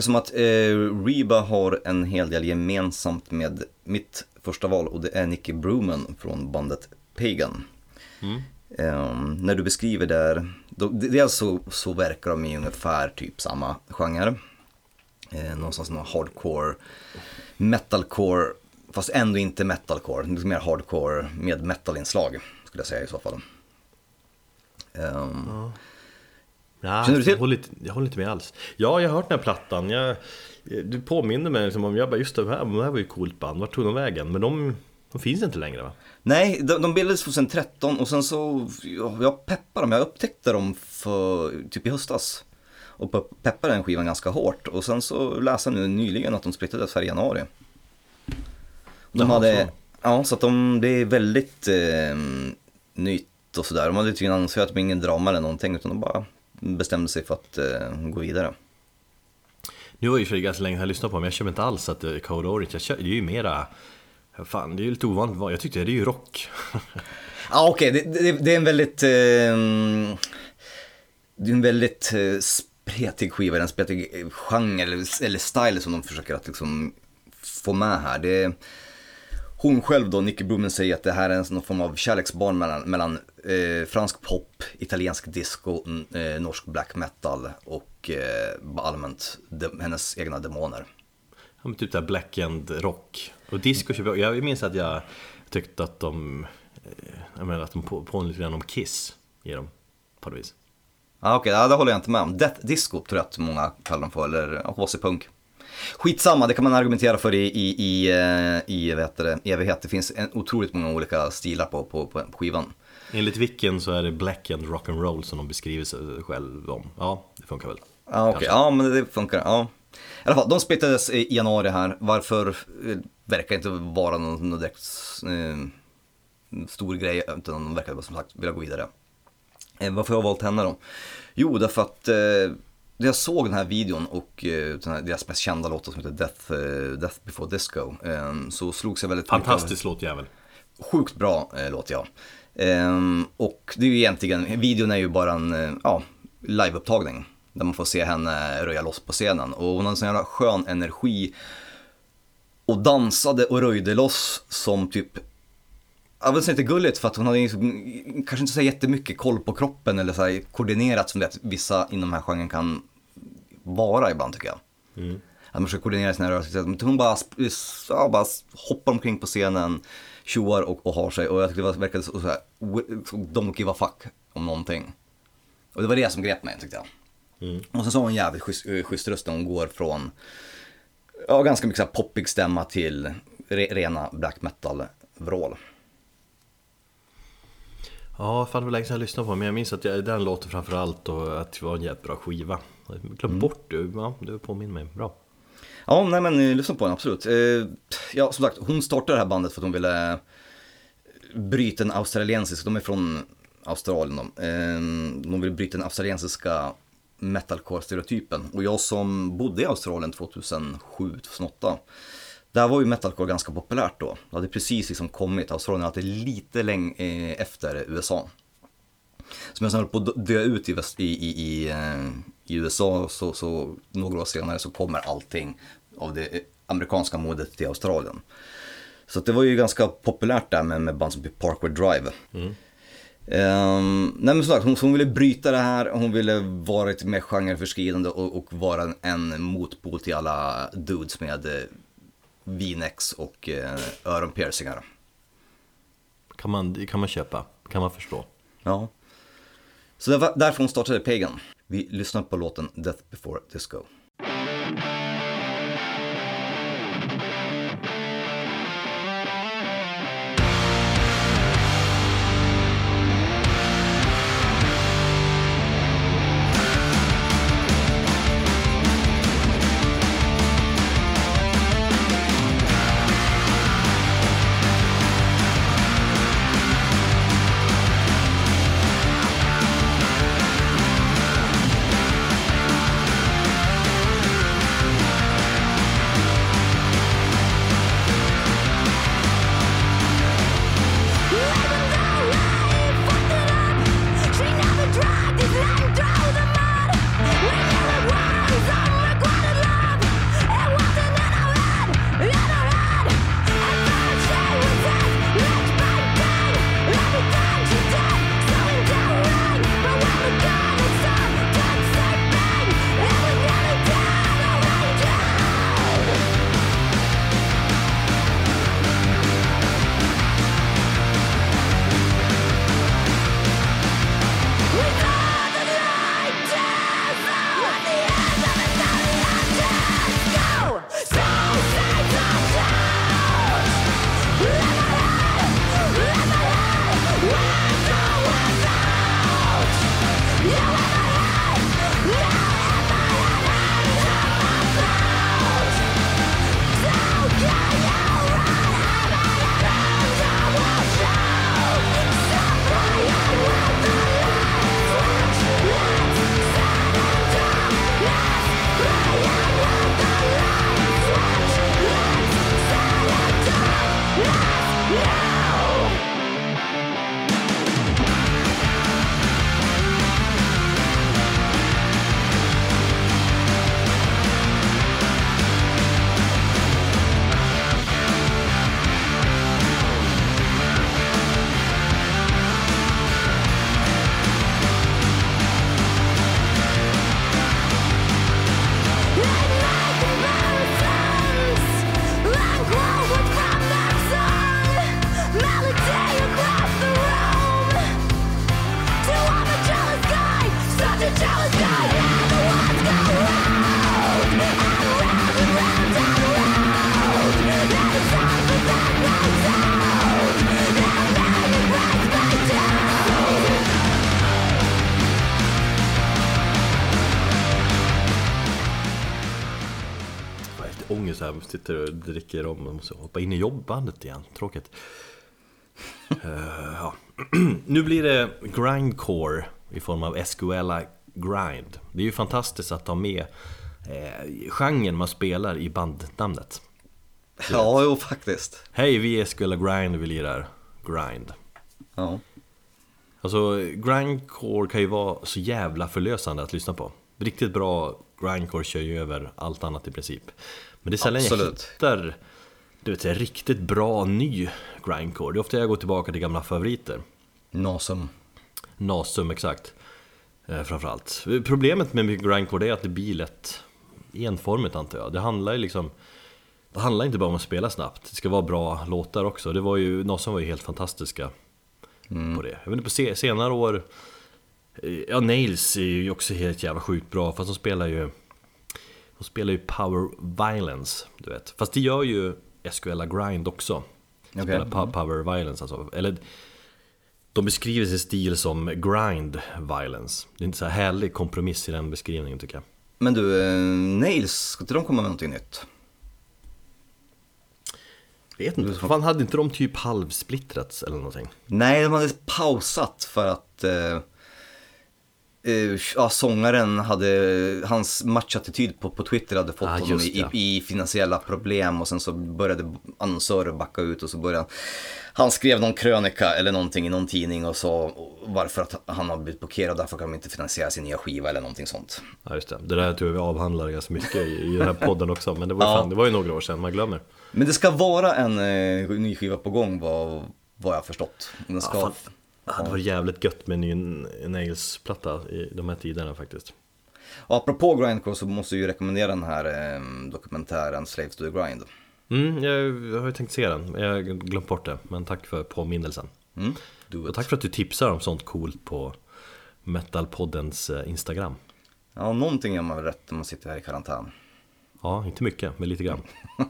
Verkar som att eh, Reba har en hel del gemensamt med mitt första val och det är Nicky Bruman från bandet Pagan. Mm. Um, när du beskriver där, då, dels så, så verkar de i ungefär typ samma genre. Eh, någonstans någon hardcore, metalcore, fast ändå inte metalcore, lite mer hardcore med metalinslag skulle jag säga i så fall. Um, ja. Ja, Känner du till? Jag håller, inte, jag håller inte med alls. Ja, jag har hört den här plattan. Jag, du påminner mig liksom om, jag bara just det här, det här var ju ett coolt band. Vart tog de vägen? Men de, de finns inte längre va? Nej, de, de bildades 2013 och sen så, jag, peppade dem, jag upptäckte dem för typ i höstas. Och pe- peppade den skivan ganska hårt och sen så läste jag nu nyligen att de splittrades här i januari. De Jaha, hade, så. ja så att de, det är väldigt eh, nytt och sådär. De hade tydligen annonserat med ingen drama eller någonting utan de bara bestämde sig för att eh, gå vidare. Nu var ju för ganska länge jag lyssnade på dem, jag köper inte alls att det är Code Orange. Jag kör, det är ju mera, fan det är ju lite ovanligt. Jag tyckte det är ju rock. Ja okej, det, det, det är en väldigt, eh, det är en väldigt eh, spretig skiva, en spretig eh, genre eller, eller style som de försöker att liksom få med här. Det är, hon själv då, Nicky Brumen, säger att det här är någon form av kärleksbarn mellan, mellan eh, fransk pop, italiensk disco, eh, norsk black metal och eh, allmänt de, hennes egna demoner. Ja, men typ där black and rock. Och disco jag. Minns att jag tyckte att de, eh, jag menar att de på, påminner lite grann om Kiss i dem. På något vis. Ja okej, ja, det håller jag inte med om. Death Disco tror jag att många kallar dem för, eller HC-punk. Skitsamma, det kan man argumentera för i, i, i, eh, i heter det, evighet. Det finns en, otroligt många olika stilar på, på, på skivan. Enligt Wicken så är det black and rock and roll som de beskriver sig själv om. Ja, det funkar väl. Ja okej, ja men det funkar. Ja. I alla fall, de splittades i januari här. Varför eh, verkar inte vara någon, någon direkt eh, stor grej, utan de verkar som sagt vilja gå vidare. Eh, varför har jag valt henne då? Jo, därför att eh, när jag såg den här videon och eh, den här, deras mest kända låt som heter Death, eh, Death before Disco, eh, så slogs jag väldigt mycket Fantastisk låtjävel. Sjukt bra eh, låt ja. Ehm, och det är ju egentligen, videon är ju bara en ja, liveupptagning. Där man får se henne röja loss på scenen. Och hon har en sån jävla skön energi. Och dansade och röjde loss som typ jag vill säga inte gulligt för att hon hade liksom- kanske inte så jättemycket koll på kroppen eller så här koordinerat som det att vissa inom den här genren kan vara ibland tycker jag. Att man försöker koordinera sina rörelser. Men hon bara, ja, bara hoppar omkring på scenen, tjoar och, och har sig. Och jag tyckte det verkade så, så här, don't give a fuck om någonting. Och det var det som grep mig tyckte jag. Och sen så har hon en jävligt schysst, eh, schysst röst hon går från, ja ganska mycket så här poppig stämma till re, rena black metal-vrål. Ja, fan det var länge sedan jag lyssnade på men jag minns att jag, den låter framförallt och att det var en jävligt bra skiva. Glömt bort det, ja, du påminner mig. Bra. Ja, nej men eh, lyssna på den absolut. Eh, ja, som sagt, hon startade det här bandet för att hon ville bryta den australiensiska, de är från Australien de. Eh, de vill bryta den australiensiska metalcore-stereotypen. Och jag som bodde i Australien 2007-2008, där var ju metalcore ganska populärt då. Det hade precis liksom kommit, Australien hade lite länge eh, efter USA. Som jag sen höll på att dö ut i, väst, i, i, i, eh, i USA, så, så några år senare så kommer allting av det amerikanska modet till Australien. Så det var ju ganska populärt där med, med band som typ Parkway Drive. Ehm, nej men sagt, hon, hon ville bryta det här, hon ville vara lite mer genreförskridande och, och vara en, en motpol till alla dudes med eh, V-necks och eh, öronpiercingar. Kan man, kan man köpa, kan man förstå. Ja. Så det var därför hon startade Pagan. Vi lyssnar på låten Death before Disco. Måste hoppa in i jobbbandet igen, tråkigt. uh, ja. nu blir det grindcore i form av SQLa grind. Det är ju fantastiskt att ha med eh, genren man spelar i bandnamnet. Ja, jo faktiskt. Hej, vi är SQLa grind och vi lirar grind. Ja. Alltså, grindcore kan ju vara så jävla förlösande att lyssna på. Riktigt bra grindcore kör ju över allt annat i princip. Men det är sällan jag Absolut. hittar du vet, riktigt bra ny grindcore. Det är ofta jag går tillbaka till gamla favoriter. Nasum. Nasum, exakt. Eh, framförallt. Problemet med grindcore är att det blir lätt enformigt antar jag. Det handlar ju liksom Det handlar inte bara om att spela snabbt, det ska vara bra låtar också. Det var ju, Nasum var ju helt fantastiska på det. Jag vet inte, på se, senare år Ja, Nails är ju också helt jävla sjukt bra fast de spelar ju De spelar ju Power Violence, du vet. Fast det gör ju SQLa Grind också. Okej. Spelar po- Power Violence alltså. Eller de beskriver sin stil som grind violence. Det är inte så här härlig kompromiss i den beskrivningen tycker jag. Men du, eh, Nails, ska inte de komma med någonting nytt? Vet inte, fan hade inte de typ halvsplittrats eller någonting? Nej, de hade pausat för att eh, ja, sångaren hade, hans matchattityd på, på Twitter hade fått Ah, honom i, i, finansiella problem och sen så började annonsörer backa ut och så började han skrev någon krönika eller någonting i någon tidning och sa varför att han har blivit blockerad därför kan de inte finansiera sin nya skiva eller någonting sånt. Ja just det, det där tror jag vi avhandlar ganska mycket i, i den här podden också Men det var, Ja. fan, det var ju några år sedan, man glömmer Men det ska vara en eh, ny skiva på gång vad, vad jag har förstått. Den ska, Ja. Det hade varit jävligt gött med en ny Nails-platta i de här tiderna faktiskt. Och apropå grindcore så måste jag ju rekommendera den här eh, dokumentären Slaves to the Grind. mm, jag, jag har ju tänkt se den, jag har glömt bort det Men tack för påminnelsen. Mm, Och tack för att du tipsar om sånt coolt på Metalpoddens eh, Instagram. Ja, någonting gör man väl rätt när man sitter här i karantän. Ja, inte mycket, men lite grann.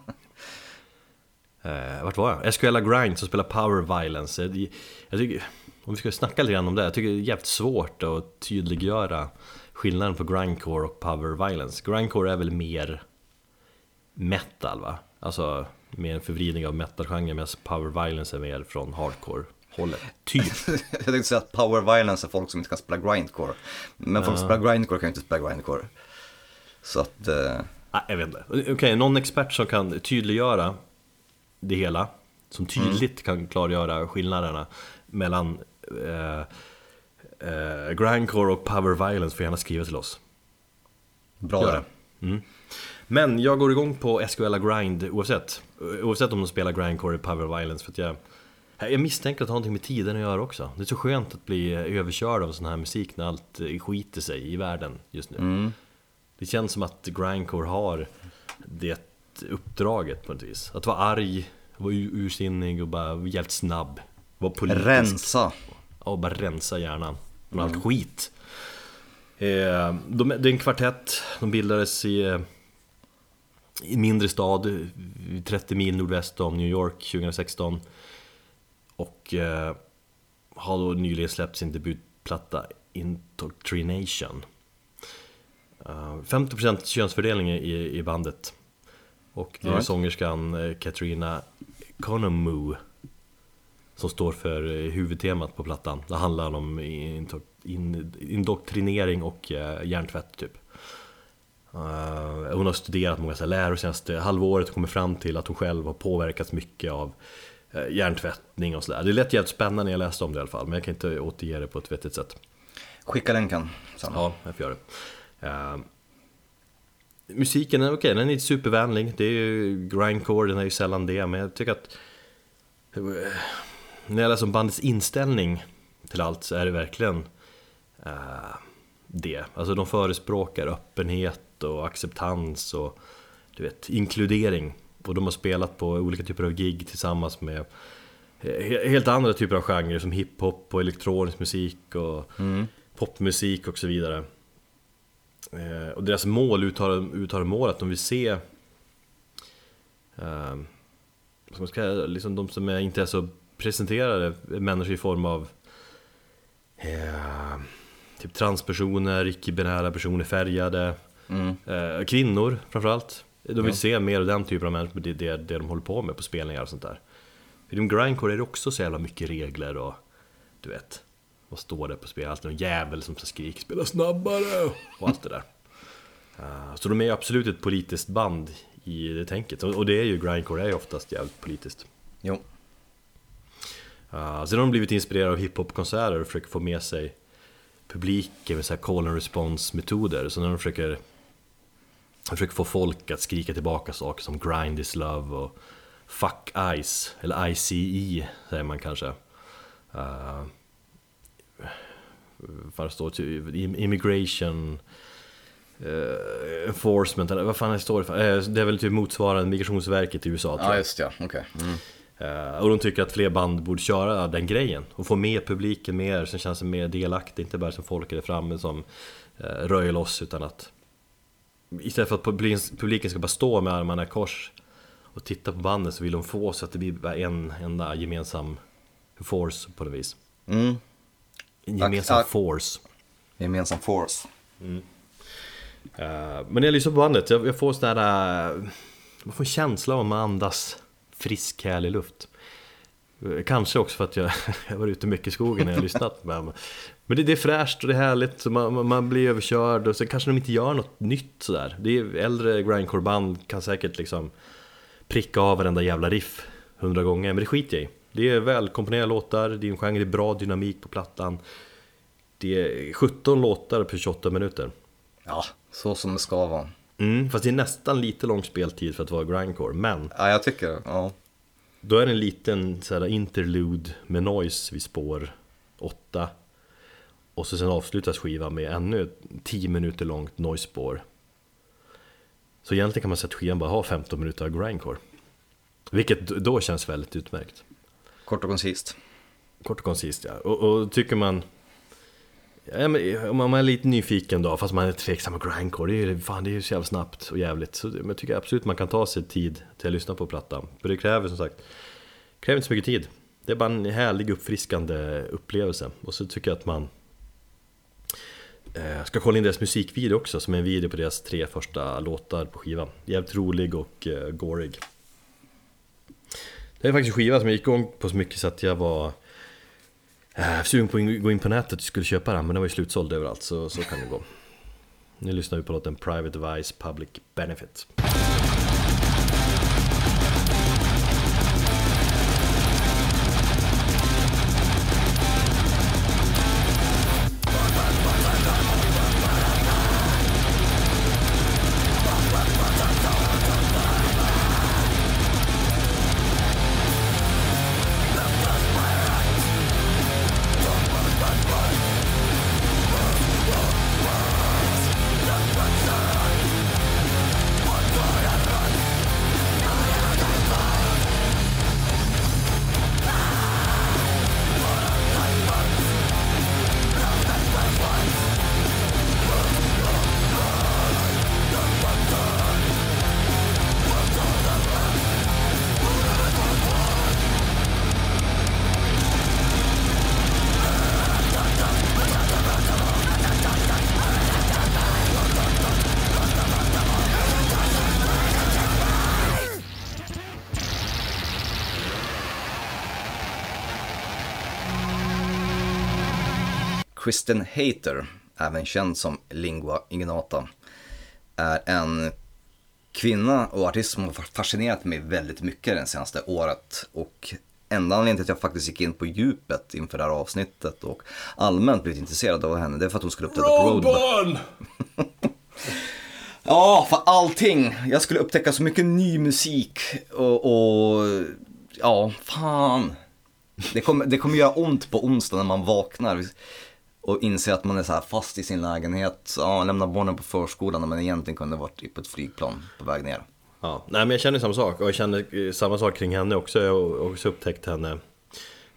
Eh, Vart var jag? SQLa Grind som spelar Power Violence. Det- jag tycker, Om vi ska snacka lite grann om det, jag tycker det är jävligt svårt att tydliggöra skillnaden på grindcore och power violence Grindcore är väl mer metal va? Alltså mer en förvridning av metalgenren medan power violence är mer från hardcore hållet Typ jag tänkte säga att power violence är folk som inte kan spela grindcore. Men folk som spelar grindcore kan ju inte spela grindcore. Så att, eh, Nej, jag vet inte. Okej, någon expert som kan tydliggöra det hela Som tydligt kan klargöra skillnaderna mellan eh, eh, grindcore och power violence får gärna skriva till oss bra Gör det. Mm. Men jag går igång på SQLa Grind oavsett Oavsett om de spelar grindcore eller power violence för att jag jag misstänker att det har någonting med tiden att göra också Det är så skönt att bli överkörd av sån här musik när allt skiter sig i världen just nu Mm. Det känns som att grindcore har det uppdraget på något vis Att vara arg, vara ursinnig och bara jävligt snabb Vara politisk Rensa. Och bara rensa hjärnan från allt skit. Eh, de, Det är en kvartett, de bildades i, i en mindre stad eh, 30 mil nordväst om New York 2016 Och eh, har då nyligen släppt sin debutplatta Indoctrination Eh, 50% könsfördelning i, i bandet. Och det är Alright. sångerskan Katrina Konomu som står för eh, huvudtemat på plattan. Det handlar om indoktrinering och eh, hjärntvätt typ. Eh, hon har studerat många så här läror senaste halvåret och kommit fram till att hon själv har påverkats mycket av hjärntvättning och sådär. Det lät jävligt spännande när jag läste om det i alla fall, men jag kan inte återge det på ett vettigt sätt. Skicka länken sen. Ja, jag får göra det. Eh, musiken är okej, den är inte supervänlig. Det är ju grindcore, den är ju sällan det. Men jag tycker att... När jag läser om bandets inställning till allt så är det verkligen eh, det. Alltså de förespråkar öppenhet och acceptans och du vet, inkludering. Och de har spelat på olika typer av gig tillsammans med he- helt andra typer av genrer som hiphop och elektronisk musik och popmusik och så vidare. Eh, och deras mål uttalar mål att de vill se eh, vad ska liksom de som är, inte är så presenterade människor i form av eh, typ transpersoner, icke-binära personer, färgade, Mm. eh, kvinnor framförallt. De vill se mer av den typen av människor, det är det, det de håller på med på spelningar och sånt där. Inom grindcore är det också så jävla mycket regler och du vet, vad står det på spel? Alltid någon jävel som skriker 'spela snabbare' och allt det där. Uh, så de är ju absolut ett politiskt band i det tänket, och det är ju grindcore är ju oftast jävligt politiskt. Jo. Uh, sen alltså, har de blivit inspirerade av hiphopkonserter och försöker få med sig publiken med så här call and response metoder. Så när de försöker, de försöker få folk att skrika tillbaka saker som grind is love och fuck ice, eller ICE säger man kanske. Uh, vad det står det? immigration uh, enforcement, eller vad fan det står det för? Uh, det är väl typ motsvarande Migrationsverket i USA tror jag. Ja just ja, okej. Okay. Mm. Uh, och de tycker att fler band borde köra den grejen och få med publiken mer, som känns mer delaktig, inte bara som folk är framme som uh, röjer loss utan att Istället för att publiken ska bara stå med armarna i kors och titta på bandet så vill de få så att det blir en enda gemensam force på något vis. Mm. En gemensam force. Gemensam force. Mm. Uh, men när jag lyssnar på bandet, jag, jag får sån där... Uh, man får en känsla av att man andas frisk, härlig luft. Kanske också för att jag, jag var ute mycket i skogen när jag lyssnat. Men, men det, det, är fräscht och det är härligt, så man, man blir överkörd och sen kanske de inte gör något nytt sådär. Det är äldre grindcore-band kan säkert liksom pricka av varenda jävla riff hundra gånger, men det skiter jag i. Det är välkomponerade låtar, det är en genre, det är bra dynamik på plattan. Det är 17 låtar på 28 minuter. Ja, så som det ska vara. Mm, fast det är nästan lite lång speltid för att vara grindcore, men... Ja, jag tycker ja. Då är det en liten så här, interlude med noise vid spår 8. Och så sen avslutas skivan med ännu ett 10 minuter långt noise-spår. Så egentligen kan man säga att skivan bara har 15 minuter av grindcore. Vilket då känns väldigt utmärkt. Kort och koncist. Kort och koncist ja. Och, och tycker man om man är lite nyfiken då, fast man är tveksam med grindcore, det är ju fan, det är ju så jävla snabbt och jävligt. Så men jag tycker absolut man kan ta sig tid till att lyssna på plattan. För det kräver som sagt, kräver inte så mycket tid. Det är bara en härlig uppfriskande upplevelse. Och så tycker jag att man eh, ska kolla in deras musikvideo också, som är en video på deras tre första låtar på skivan. Jävligt rolig och eh, gorig. Det är faktiskt en skiva som jag gick igång på så mycket så att jag var äh, sugen på att gå in på nätet och skulle köpa den men den var ju slutsåld överallt så, så kan det gå. Nu lyssnar vi på låten Private Vice Public Benefit. Kristen Hater, även känd som Lingua Ignata, är en kvinna och artist som har fascinerat mig väldigt mycket det senaste året. Och enda anledningen till att jag faktiskt gick in på djupet inför det här avsnittet och allmänt blivit intresserad av henne, det är för att hon skulle uppträda på Roadburn. ja, för allting. Jag skulle upptäcka så mycket ny musik och, och ja, fan. Det kommer, det kommer göra ont på onsdag när man vaknar och inser att man är så här fast i sin lägenhet. Ja, lämnar barnen på förskolan men egentligen kunde varit på ett flygplan på väg ner. Ja, nej men jag känner samma sak och jag känner eh, samma sak kring henne också. Jag har också upptäckt henne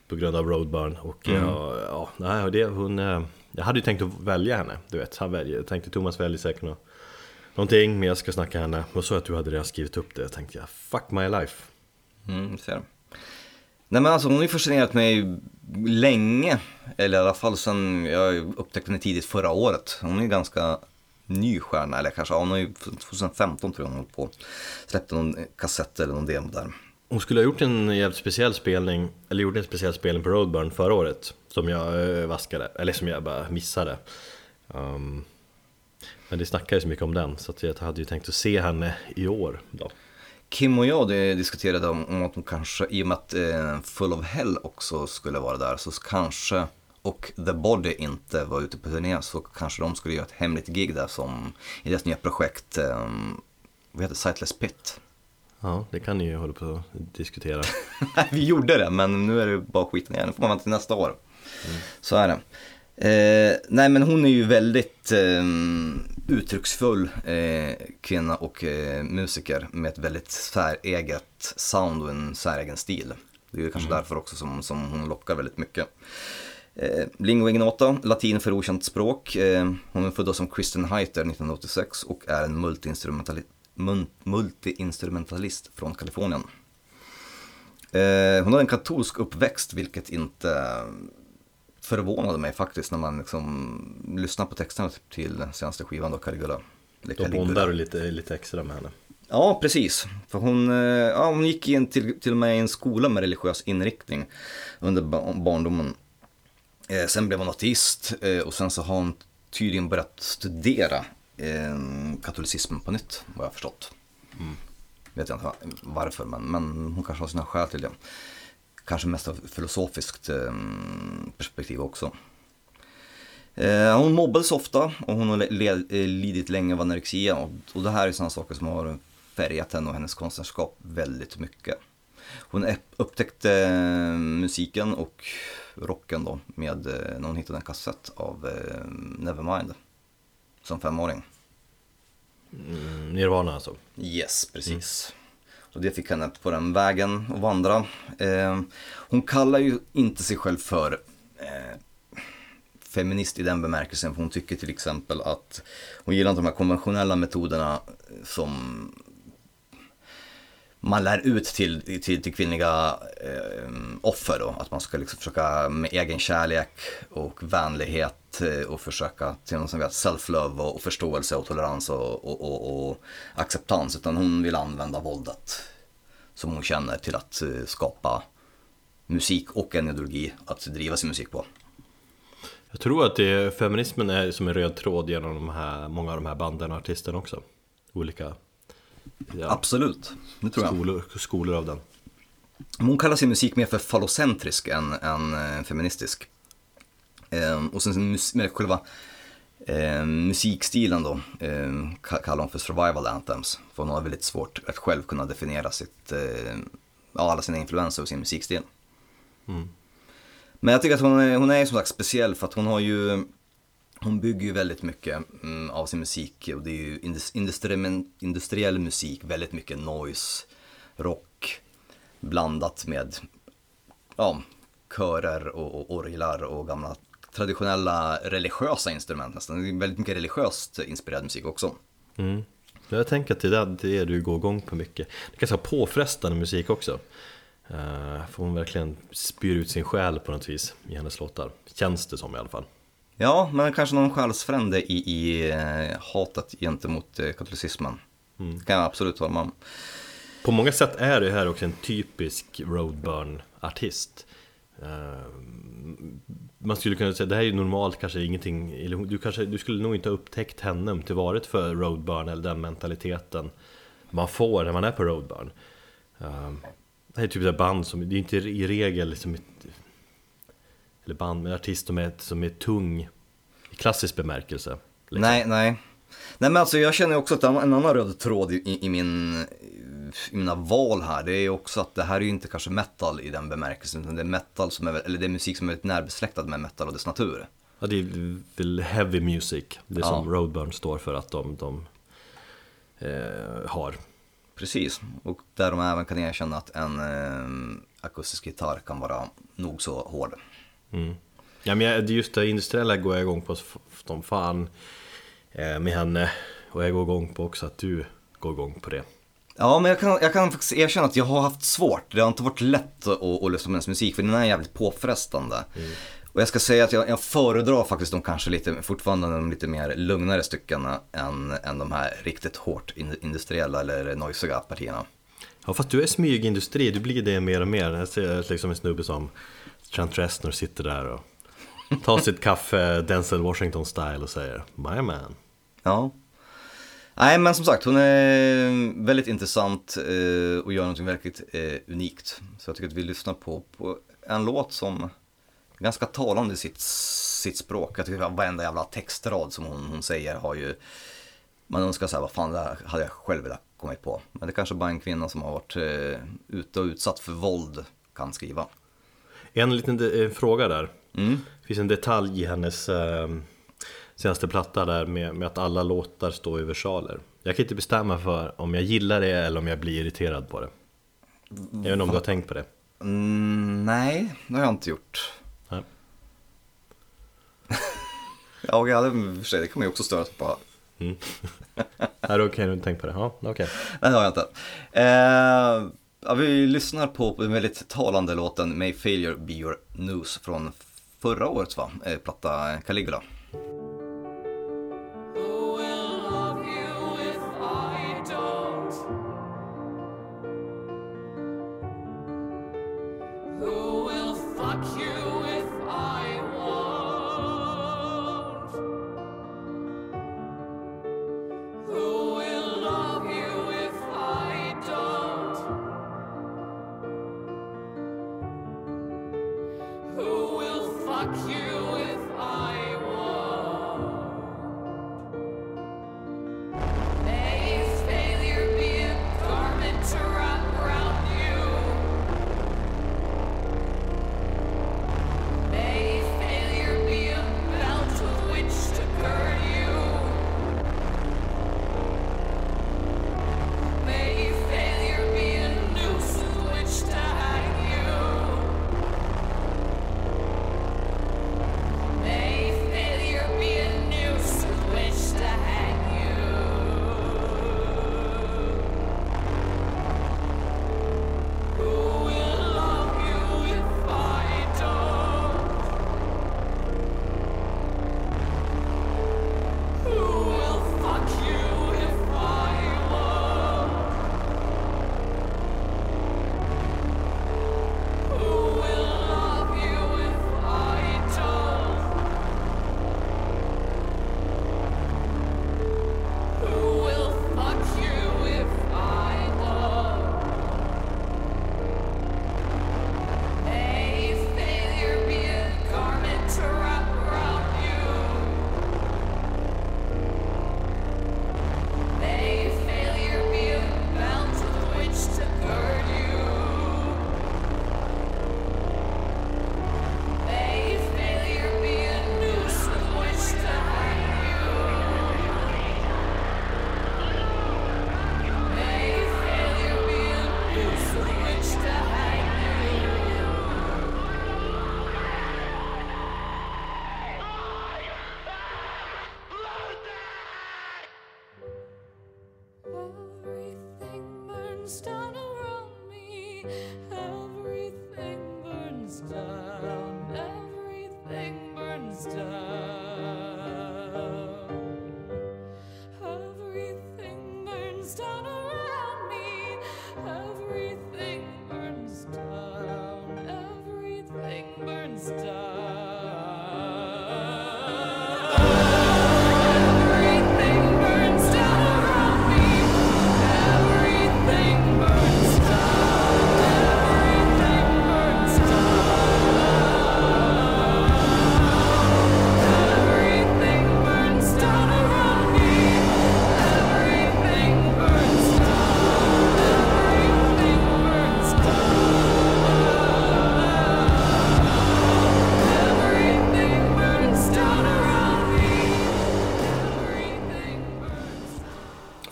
på grund av Roadburn och mm. jag, ja, nej, det, hon, eh, jag hade ju tänkt att välja henne, du vet. Han väljer, jag tänkte Thomas väljer säkert något, någonting men jag ska snacka henne. Och så att du hade redan skrivit upp det, jag tänkte jag, fuck my life. Mm, ser. Nej men alltså hon har ju fascinerat mig länge, eller i alla fall sen jag upptäckte henne tidigt förra året. Hon är ganska ny stjärna, eller kanske, ja, hon har ju 2015 tror jag hon höll på. Släppte någon kassett eller någon demo där. Hon skulle ha gjort en jävligt speciell spelning, eller gjorde en speciell spelning på Roadburn förra året Som jag eh, vaskade, eller som jag bara missade um, Men det snackades så mycket om den, så att jag hade ju tänkt att se henne i år då. Kim och jag diskuterade om, om att hon kanske, i och med att eh, Full of Hell också skulle vara där, så kanske och The Body inte var ute på turné så kanske de skulle göra ett hemligt gig där som i deras nya projekt, eh, vad heter Sightless Pit. Ja, det kan ni ju hålla på att diskutera. vi gjorde det, men nu är det bara skiten igen. Nu får man vänta till nästa år. Mm. Så är det. Eh, nej, men hon är ju väldigt eh, uttrycksfull eh, kvinna och eh, musiker med ett väldigt säreget sound och en säregen stil. Det är kanske mm. därför också som, som hon lockar väldigt mycket. Eh, Lingua ignota, latin för okänt språk. Eh, hon är född som Kristen Heiter 1986 och är en multiinstrumentalist multiinstrumentalist från Kalifornien. Eh, hon har en katolsk uppväxt vilket inte förvånade mig faktiskt när man liksom lyssnar på texterna till senaste skivan då, Caligula. Då bondar du lite, lite extra med henne. Ja, precis. För hon, eh, ja, hon gick in till, till och med i en skola med religiös inriktning under barndomen. Eh, sen blev hon ateist eh, och sen så har hon tydligen börjat studera eh, katolicismen på nytt, vad jag har förstått. Mm. Vet jag inte varför, men, men hon kanske har sina skäl till det. Kanske mest av filosofiskt eh, perspektiv också. Eh, hon mobbades ofta och hon har eh, lidit länge av anorexia och, det här är sådana saker som har färgat henne och hennes konstnärskap väldigt mycket. Hon upptäckte eh, musiken och rocken då med, eh, när hon hittade en kassett av eh, Nevermind som femåring. Mm, Nirvana alltså? Yes, precis. Mm. Och det fick henne på den vägen att vandra. Eh, hon kallar ju inte sig själv för eh, feminist i den bemärkelsen. För hon tycker till exempel att hon gillar inte de här konventionella metoderna som man lär ut till, till, till kvinnliga eh, offer då. Att man ska liksom försöka med egen kärlek och vänlighet eh, och försöka till något som vet self-love och, och, förståelse och tolerans och, och, och, och, acceptans. Utan hon vill använda våldet som hon känner till att eh, skapa musik och en ideologi att driva sin musik på. Jag tror att det, feminismen är som en röd tråd genom de här, många av de här banden och artisterna också. Olika Ja. Absolut, det tror jag. Skolor, skolor av den. Hon kallar sin musik mer för fallocentrisk än, än eh, feministisk. Eh, och sen med själva eh, musikstilen då eh, kallar hon för survival anthems. För hon har väldigt svårt att själv kunna definiera sitt, eh, alla sina influenser och sin musikstil. Mm. Men jag tycker att hon är, hon är som sagt speciell för att hon har ju hon bygger ju väldigt mycket mm, av sin musik och det är ju industri industriell musik, väldigt mycket noise, rock blandat med ja, körer och, och orglar och gamla traditionella religiösa instrument nästan. Det är väldigt mycket religiöst inspirerad musik också. Mm. Jag tänker att det är det du går igång på mycket. Det är ganska påfrestande musik också. Uh, för hon verkligen spyr ut sin själ på något vis i hennes låtar. Känns det som i alla fall. Ja, men kanske någon själsfrände i, i eh, hatet gentemot eh, katolicismen. Mm. Det kan jag absolut hålla med om. På många sätt är det här också en typisk roadburn-artist. Uh, man skulle kunna säga, det här är ju normalt kanske ingenting, du, kanske, du skulle nog inte ha upptäckt henne om det varit för roadburn eller den mentaliteten man får när man är på roadburn. Det här är typ ett band som, det är inte i regel liksom ett eller band med artist som är, som är tung i klassisk bemärkelse. Liksom. Nej, nej. Nej men alltså jag känner också att en annan röd tråd i, i, min, i mina val här, det är också att det här är ju inte kanske metal i den bemärkelsen, utan det är metal som är, eller det är musik som är väldigt närbesläktad med metal och dess natur. Ja, det är väl heavy music, det ja. som Roadburn står för att de, de eh, har. Precis, och där de även kan erkänna att en eh, akustisk gitarr kan vara nog så hård. Mm. Ja men just det industriella går jag igång på som fan eh, med henne och jag går igång på också att du går igång på det. Ja, men jag kan, jag kan faktiskt erkänna att jag har haft svårt. Det har inte varit lätt att, att lyssna på hennes musik för den är jävligt påfrestande. Mm. Och jag ska säga att jag, jag föredrar faktiskt de kanske lite, fortfarande de lite mer lugnare styckena än, än de här riktigt hårt industriella eller noisiga partierna. Ja fast du är smygindustri, du blir det mer och mer. Jag ser liksom en snubbe som Trent Reznor sitter där och tar sitt kaffe Denzel Washington style och säger My man. Ja. Nej men som sagt hon är väldigt intressant eh, och gör något väldigt eh, unikt. Så jag tycker att vi lyssnar på, på en låt som är ganska talande i sitt, sitt språk. Jag tycker att varenda jävla textrad som hon, hon säger har ju man önskar så här, vad fan det hade jag själv velat kommit på. Men det kanske bara en kvinna som har varit eh, ute och utsatt för våld kan skriva. En liten eh, fråga där. Mm. Det finns en detalj i hennes eh, senaste platta där med, med, att alla låtar står i versaler. Jag kan inte bestämma för om jag gillar det eller om jag blir irriterad på det. Jag vet inte om du har tänkt på det? Mm, nej, det har jag inte gjort. Nej. ja, jag hade, för sig, det man ju också störa på. Mm. är det okej okay, du tänkt på det? Ja, okej. Okay. Nej, det har jag inte. Eh, ja, vi lyssnar på den väldigt talande låten May Failure Be Your News från förra årets va? Eh, platta Caligula.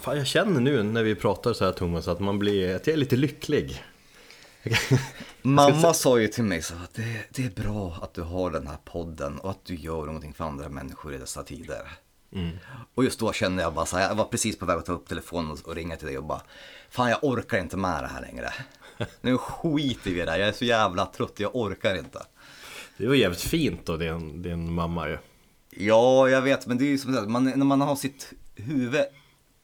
Jag känner nu när vi pratar så här Thomas att man blir, att jag är lite lycklig. Mamma sa ju till mig så att det, det, är bra att du har den här podden och att du gör någonting för andra människor i dessa tider. Mm. Och just då kände jag bara så här, jag var precis på väg att ta upp telefonen och, och ringa till dig och bara, fan jag orkar inte med det här längre. Nu skiter vi i det här, jag är så jävla trött, jag orkar inte. Det var jävligt fint då, din, din mamma ju. Ja, jag vet, men det är ju som sagt, man, när man har sitt huvud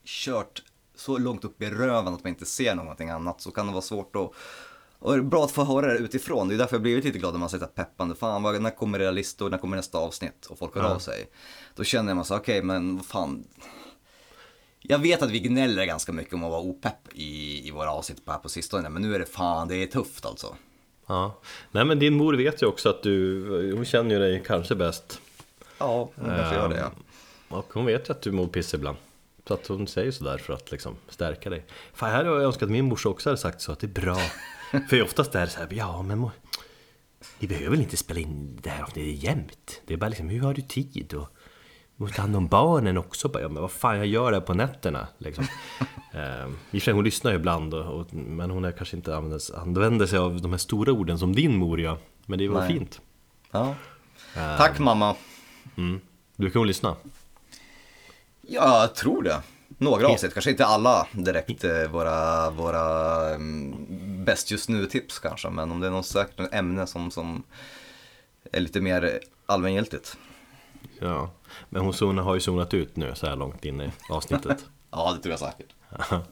kört så långt upp i röven att man inte ser någonting annat så kan det vara svårt att och det är bra att få höra det utifrån. Det är därför jag blivit lite glad när man säger peppande. Fan, vad, när kommer era listor? När kommer nästa avsnitt? Och folk hör Ja. av sig. Då känner man så okej, okay, men vad fan. Jag vet att vi gnäller ganska mycket om att vara opepp i, i våra avsnitt på här på sistone. Men nu är det fan, det är tufft alltså. Ja. Nej men din mor vet ju också att du, hon känner ju dig kanske bäst. Ja, därför gör det ja. Och hon vet ju att du mår piss ibland. Så att hon säger sådär för att liksom stärka dig. Fan, här har jag önskat att min morsa också hade sagt så, att det är bra. för oftast är det så här, ja men ni behöver väl inte spela in det här om det är jämnt. Det är bara liksom, hur har du tid? Och du måste ta hand om barnen också. Bara, ja, men vad fan, jag gör det på nätterna. Liksom. Ehm, I och för sig, hon lyssnar ju ibland, och, och, men hon är kanske inte använder, använder sig av de här stora orden som din mor gör. Men det var Nej. fint. ja. Tack mamma. Mm. Brukar hon lyssna? Ja, jag tror det. Några avsnitt, kanske inte alla direkt eh, våra, våra mm, bäst just nu-tips kanske. Men om det är något säkert ämne som, som är lite mer allmängiltigt. Ja, men hon zonar, har ju zonat ut nu så här långt in i avsnittet. Ja, det tror jag säkert.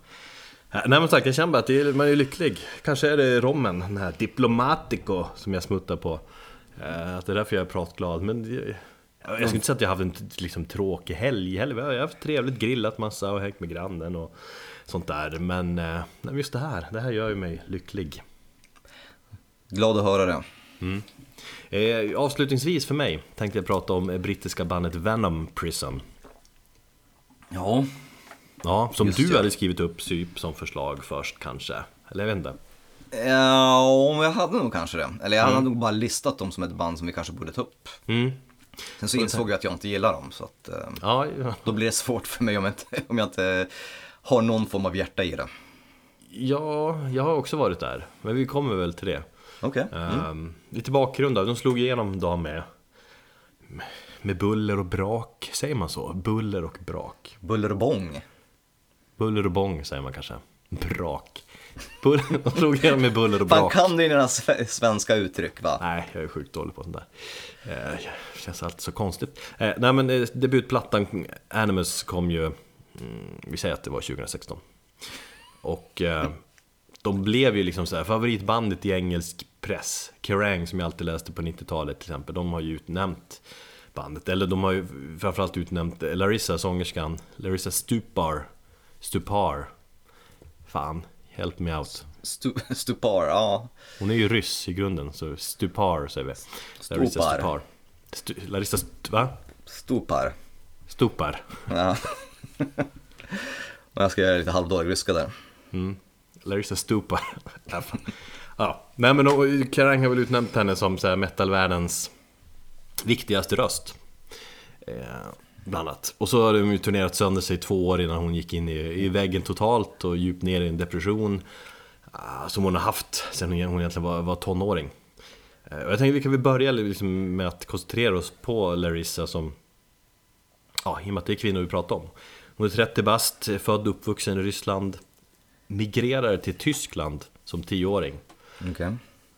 Nej men tack, jag känner bara att är, man är lycklig. Kanske är det rommen, den här Diplomatico som jag smuttar på. Eh, Att det är därför jag är pratglad. Men det- jag skulle inte säga att jag haft en liksom, tråkig helg heller. Jag har haft trevligt, grillat massa och hängt med grannen och sånt där. Men eh, men just det här, det här gör ju mig lycklig. Glad att höra det. Eh, avslutningsvis för mig tänkte jag prata om brittiska bandet Venom Prison. Ja, Ja, som du det. hade skrivit upp syp som förslag först kanske. Eller jag vet inte. ja om jag hade nog kanske det. Eller jag hade nog bara listat dem som ett band som vi kanske borde ta upp. Mm. Sen så insåg jag att jag inte gillar dem. Så att, eh, Ja, ja. då blir det svårt för mig om jag, inte, om jag inte har någon form av hjärta i det. ja, jag har också varit där. Men vi kommer väl till det. Okej. Ehm, lite bakgrund då. De slog igenom dagen med, med buller och brak. Säger man så? Buller och brak. Buller och bång. Buller och bång säger man kanske. Brak. De slog igenom med buller och Fan brak. kan du dina sve- svenska uttryck va? Nej, jag är sjukt dålig på sånt där. Eh, känns alltid så konstigt. Eh, nej men eh, debutplattan Animus kom ju, mm, vi säger att det var 2016. Och eh, de blev ju liksom så här, favoritbandet i engelsk press. Kerrang som jag alltid läste på 90-talet till exempel, de har ju utnämnt bandet. Eller de har ju framförallt utnämnt Larissa, sångerskan, Larissa Stupar. Stupar. Fan, help me out. Stu- stupar, ja. Hon är ju ryss i grunden, så Stupar säger vi. Larissa Stupar. Stupar. Stu, Larissa St- va? Stupar. Stupar. Ja. Och jag ska göra lite halvdålig ryska där. Mm. Larissa Stupar. Ja. Nej men och Kerrang har väl utnämnt henne som metalvärldens viktigaste röst. Eh, bland annat. Och så har de ju turnerat sönder sig två år innan hon gick in i, i väggen totalt och djupt ner i en depression. ah, som hon har haft sen hon egentligen var, var tonåring. Eh, och jag tänkte vi kan väl börja liksom med att koncentrera oss på Larissa som Ja, i och med att det är kvinnor vi pratar om. Hon är 30 bast, född och uppvuxen i Ryssland. Migrerar till Tyskland som 10-åring. Okej.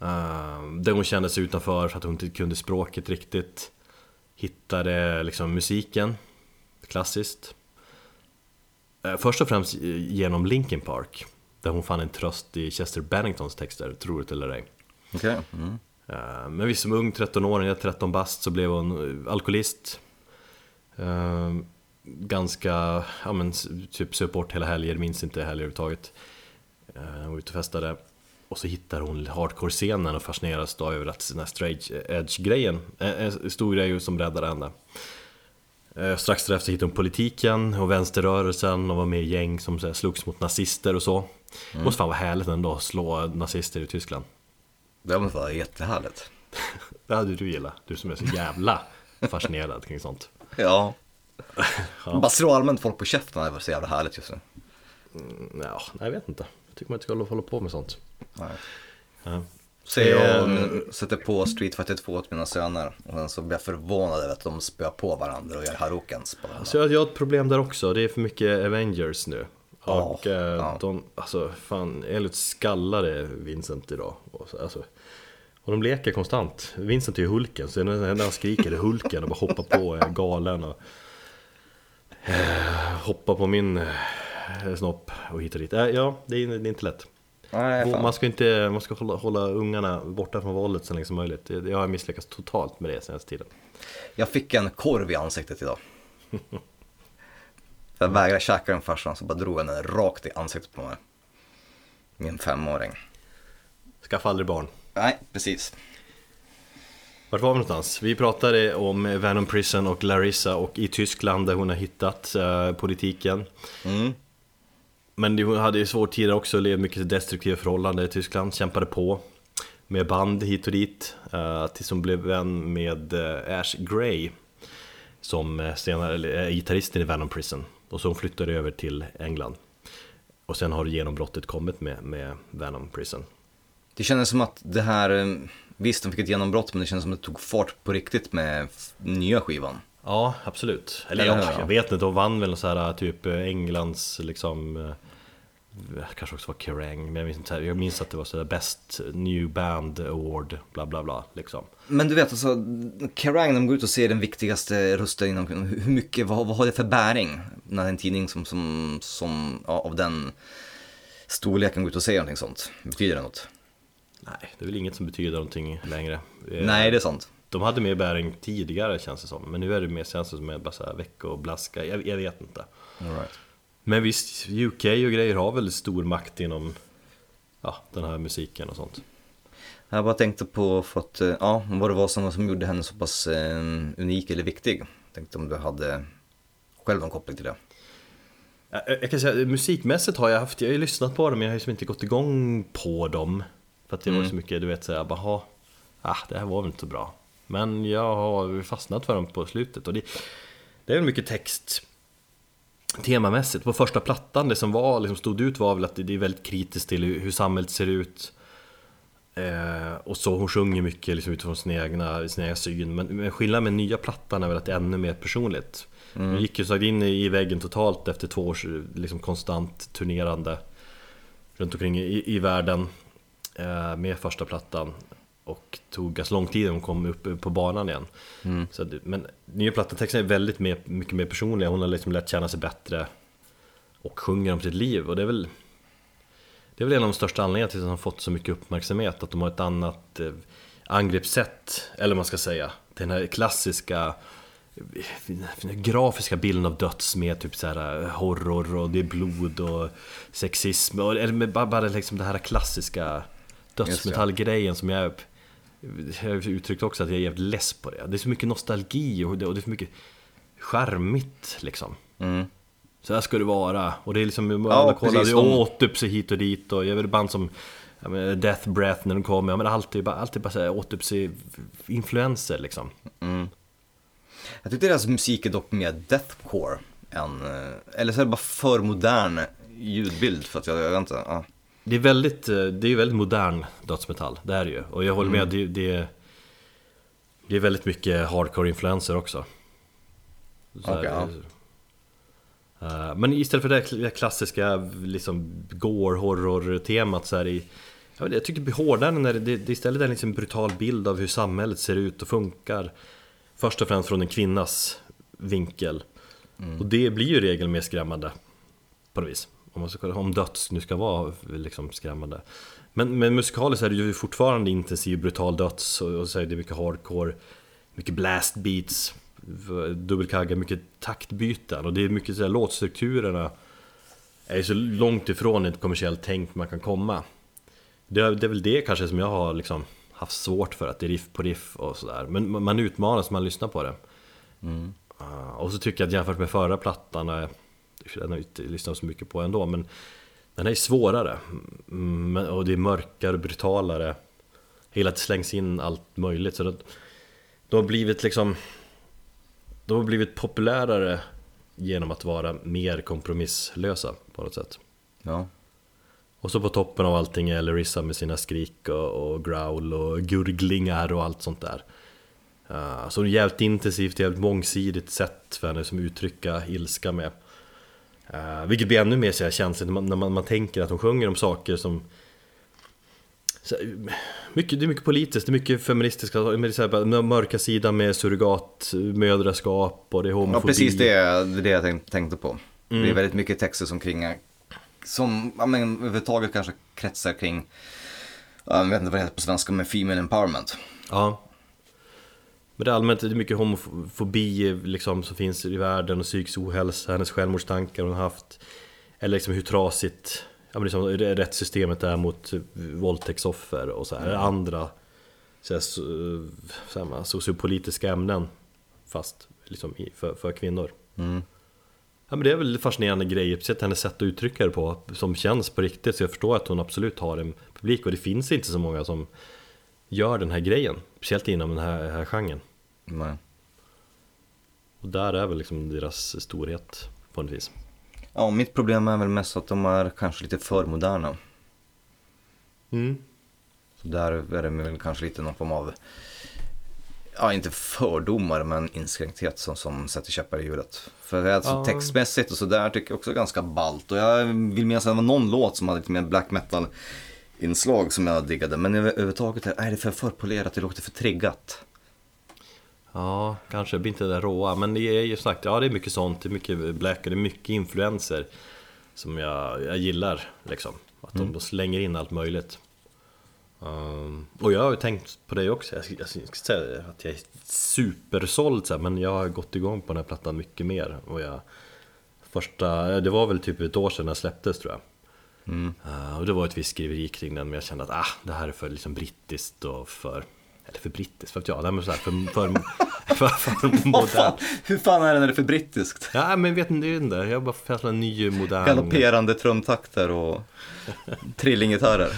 Uh, där hon kände sig utanför för att hon inte kunde språket riktigt. Hittade liksom musiken, klassiskt. Eh, först och främst genom Linkin Park. Där hon fann en tröst i Chester Benningtons texter, tror det eller ej. Okej. Mm. Eh, Men visst, som ung 13-åring, 13 bast, så blev hon eh, alkoholist. Eh, Ganska, ja men typ söp bort hela helger, minns inte helger överhuvudtaget. Eh, Hon var ute och festade. Och så hittar hon hardcore-scenen och fascineras då över att den här straight edge-grejen, eh, en stor grej som räddade henne. Eh, Strax därefter hittade hon politiken och vänsterrörelsen och var med i gäng som så slogs mot nazister och så. Det måste fan vara härligt ändå att slå nazister i Tyskland. Det måste vara jättehärligt. Det hade du gillat, du som är så jävla fascinerad kring sånt. Ja. Bara slå allmänt folk på käften det var så jävla härligt just nu. Mm, Ja, jag vet inte. Tycker man inte ska hålla- på med sånt. Nej. Ja. Så jag sätter på Street Fighter 2 åt mina söner och sen så blir jag förvånad över att de spöar på varandra och gör harokens på varandra. Så jag, jag har ett problem där också, det är för mycket Avengers nu. Ja, Och eh, ja. de, alltså fan, Elliot skallade Vincent idag. Och så, alltså, Och de leker konstant. Vincent är ju Hulken, så när han skriker är Hulken och bara hoppar på och är galen och eh, hoppar på min eh, snopp och hit och dit. Eh, ja, det är, det är inte lätt. Nej. Man ska, inte, man ska hålla, hålla ungarna borta från våldet så länge som möjligt. Jag jag har misslyckats totalt med det senaste tiden. Jag fick en korv i ansiktet idag. Jag vägrade käka den farsan så bara drog han den rakt i ansiktet på mig. Min femåring. Skaffa aldrig barn. Nej, precis. Vart var vi någonstans? Vi pratade om Venom Prison och Larissa och i Tyskland där hon har hittat eh, politiken. Mm. Men hon hade ju svår tid också, levde mycket destruktiva förhållanden i Tyskland, kämpade på med band hit och dit eh, tills hon blev vän med eh, Ash Gray som eh, senare är gitarristen i Venom Prison och så hon flyttade över till England. Och sen har genombrottet kommit med, med Venom Prison. Det kändes som att det här, visst de fick ett genombrott men det kändes som att det tog fart på riktigt med nya skivan. Ja, absolut. Eller Eller ja, hur, ja. jag vet inte, de vann väl så här typ Englands liksom Kanske också var Kerrang, men jag minns, inte, jag minns att det var sådär Best New Band Award, bla bla bla liksom. Men du vet alltså, Kerrang de går ut och ser den viktigaste rösten inom, hur mycket, vad, vad har det för bäring? När en tidning som, som, som ja, av den storleken går ut och säger någonting sånt, betyder det något? Nej, det är väl inget som betyder någonting längre. Eh, Nej, det är sant. De hade mer bäring tidigare känns det som, men nu är det mer känns det som bara så här veckoblaska, jag, jag vet inte. All right. Men visst, UK och grejer har väl stor makt inom ja, den här musiken och sånt. Jag bara tänkte på för att, eh, ja, vad det var som, som gjorde henne så pass eh, unik eller viktig. Tänkte om du hade själv någon koppling till det. Jag, jag kan säga, musikmässigt har jag haft, jag har ju lyssnat på dem men jag har ju liksom inte gått igång på dem. För att det var så mycket, du vet såhär, bara "Ha, ah, det här var väl inte så bra. Men jag har fastnat för dem på slutet och det, det är väl mycket text temamässigt. På första plattan, det som var, liksom stod ut var väl att det, är väldigt kritiskt till hur, samhället ser ut. Eh, och så hon sjunger mycket liksom utifrån sin egna, sin egen syn. Men, men skillnaden med nya plattan är väl att det är ännu mer personligt. Hon gick ju så in i i väggen totalt efter två års liksom konstant turnerande runt omkring i, i världen eh, med första plattan. Och tog ganska lång tid hon kom upp på banan igen. Så, att- men nya plattatexterna är väldigt mer, mycket mer personliga. Hon har liksom lärt känna sig bättre och sjunger om sitt liv. Och det är väl det är väl en av de största anledningarna till att de har fått så mycket uppmärksamhet Att de har ett annat eh, angreppssätt Eller vad man ska säga Den här klassiska eh, grafiska bilden av döds med typ så här eh, horror och det är blod och sexism och, Eller bara, bara liksom det här klassiska dödsmetallgrejen som jag Jag har uttryckt också att jag är jävligt less på det Det är så mycket nostalgi och det, och det är så mycket charmigt liksom Mm. så här ska det vara. Och det är liksom, Ja, alla kollar, det De- är autopsy hit och dit och jag vet band som ja, men Death Breath när de kommer, ja, men allt är bara, allt är bara så här autopsy-influenser liksom. Jag tyckte deras musik är dock mer deathcore än, eh, eller så är det bara för modern ljudbild för att jag, jag vet inte, ja. Det är väldigt, eh, det är väldigt modern dödsmetall, det är det ju. Och jag håller med, det, det, det är väldigt mycket hardcore-influenser också. Så här, Okej, ja. eh, Men istället för det klassiska liksom gore-horror-temat så är det jag, vet, jag tycker det blir hårdare när det, det, istället är en liksom brutal bild av hur samhället ser ut och funkar. Först och främst från en kvinnas vinkel. Och det blir ju i regel mer skrämmande på något vis. Om, man ska, kolla- om döds nu ska vara liksom skrämmande. Men, men musikaliskt är det ju fortfarande intensiv brutal döds och, och så är det mycket hardcore, mycket blast beats, dubbelkaggar, mycket taktbyten och det är mycket så här, låtstrukturerna är så långt ifrån ett kommersiellt tänk man kan komma. Det är, det är väl det kanske som jag har liksom haft svårt för, att det är riff på riff och sådär. Men man- man utmanas när man lyssnar på det. Ah, och så tycker jag att jämfört med förra plattan, är- den har jag inte lyssnat så mycket på ändå, men den är svårare. Och det är mörkare brutalare. Hela tiden slängs in allt möjligt. Så det, de har blivit liksom De har blivit populärare genom att vara mer kompromisslösa på något sätt. ja. Och så på toppen av allting är Larissa med sina skrik och, och growl och gurglingar och allt sånt där. Uh, så det är jävligt intensivt, jävligt mångsidigt sätt för henne som uttrycka ilska med. Uh, vilket blir ännu mer så här känsligt när man, när man, man tänker att hon sjunger om saker som så, mycket, det är mycket politiskt, det är mycket feministiska, med så här, mörka sidan med surrogatmödraskap och det är homofobi. Ja, precis det, är det jag tänk, tänkte på. Mm. Det är väldigt mycket texter som kring, som ja, men, överhuvudtaget kanske kretsar kring, jag vet inte vad det heter på svenska, men female empowerment. Ja. Men det är allmänt det är mycket homofobi liksom, som finns i världen och psykisk ohälsa, hennes självmordstankar hon har haft. Eller liksom hur trasigt ja, men liksom, rättssystemet är mot våldtäktsoffer och så här, mm. andra så här, så här, sociopolitiska ämnen fast liksom för, för kvinnor. Mm. Ja, men det är väl fascinerande grejer, speciellt hennes sätt att uttrycka det på som känns på riktigt så jag förstår att hon absolut har en publik och det finns inte så många som gör den här grejen, speciellt inom den här, här genren. Nej. Och där är väl liksom deras storhet på något vis. Ja, mitt problem är väl mest att de är kanske lite för moderna. Mm. Så där är det väl kanske lite någon form av, ja inte fördomar men inskränkthet som, som sätter käppar i hjulet. För alltså, ja. textmässigt och sådär tycker jag också ganska ballt. Och jag vill minnas att det var någon låt som hade lite mer black metal inslag som jag diggade. Men överhuvudtaget är det för förpolerat, det låter för triggat. Ja, kanske blir inte det där råa, men det är ju sagt, ja det är mycket sånt, det är mycket black och det är mycket influenser som jag, jag gillar liksom. Att mm. de slänger in allt möjligt. Um, och jag har ju tänkt på det också, jag jag ska säga att jag är supersåld så här, men jag har gått igång på den här plattan mycket mer. Och jag, första, det var väl typ ett år sedan den släpptes tror jag. Mm. Uh, och det var ett visst skriveri kring den, men jag kände att ah, det här är för liksom brittiskt och för eller för brittiskt, för att jag, men så här, för, för, för, för modern. Hur fan är det när det är för brittiskt? Ja, men vet inte, är Jag bara fastnar en ny modern... Galopperande trumtakter och trillinggitarrer.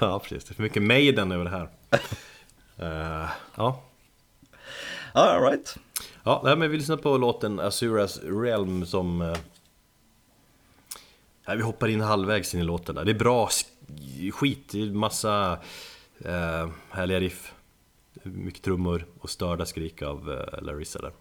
ja, precis. Det är för mycket Maiden över det här. Uh, ja. All right. Ja, men vi lyssnar på låten Azuras Realm som... Uh, vi hoppar in halvvägs in i låten där. Det är bra skit, det är massa uh, härliga riff mycket trummor och störda skrik av eh, Larissa där.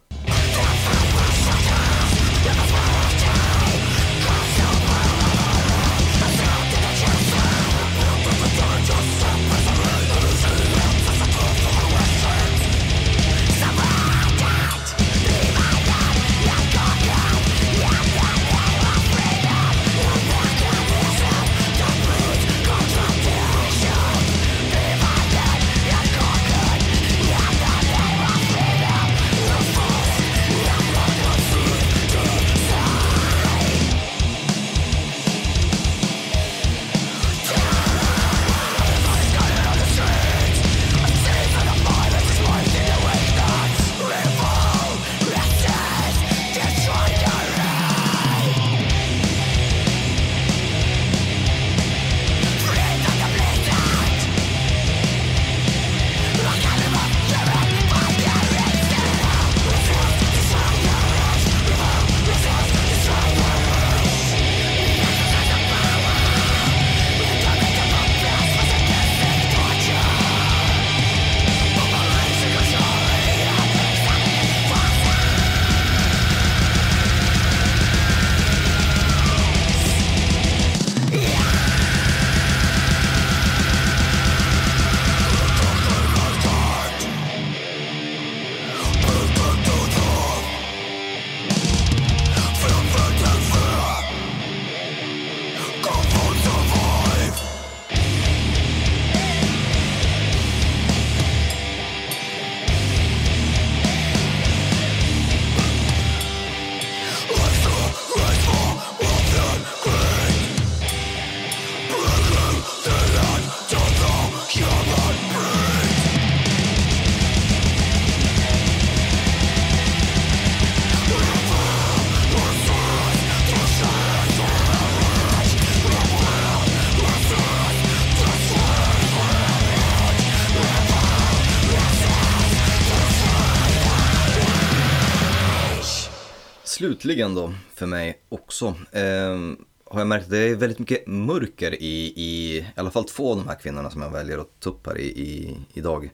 Slutligen då, för mig också, eh, har jag märkt att det är väldigt mycket mörker i, i, i alla fall två av de här kvinnorna som jag väljer att ta upp här i, i, idag.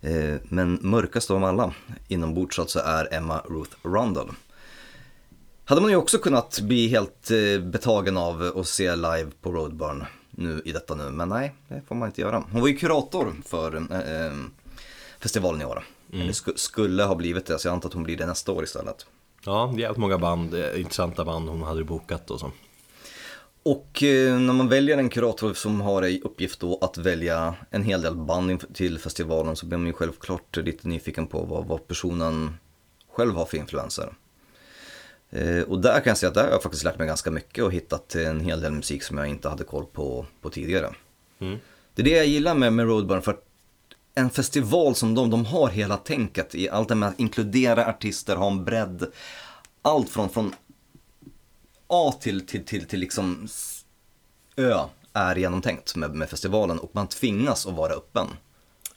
Eh, men mörkast av dem alla inombords alltså är Emma Ruth Rundle. Hade man ju också kunnat bli helt eh, betagen av att se live på Roadburn. nu i detta nu, men nej, det får man inte göra. Hon var ju kurator för eh, eh festivalen i år. Mm. Eller sk skulle ha blivit det, så jag antar att hon blir det nästa år istället. Ja, jävligt många band, eh, intressanta band hon hade bokat och så. Och eh, när man väljer en kurator som har i uppgift då att välja en hel del band till festivalen så blir man ju självklart lite nyfiken på vad, vad personen själv har för influenser. Eh, och där kan jag säga att där har jag faktiskt lärt mig ganska mycket och hittat en hel del musik som jag inte hade koll på, på tidigare. Mm. Det är det jag gillar med, med Roadburn för att en festival som de, de har hela tänket i allt det med att inkludera artister, ha en bredd. Allt från, från A till, till, till, till liksom Ö är genomtänkt med, med festivalen och man tvingas att vara öppen.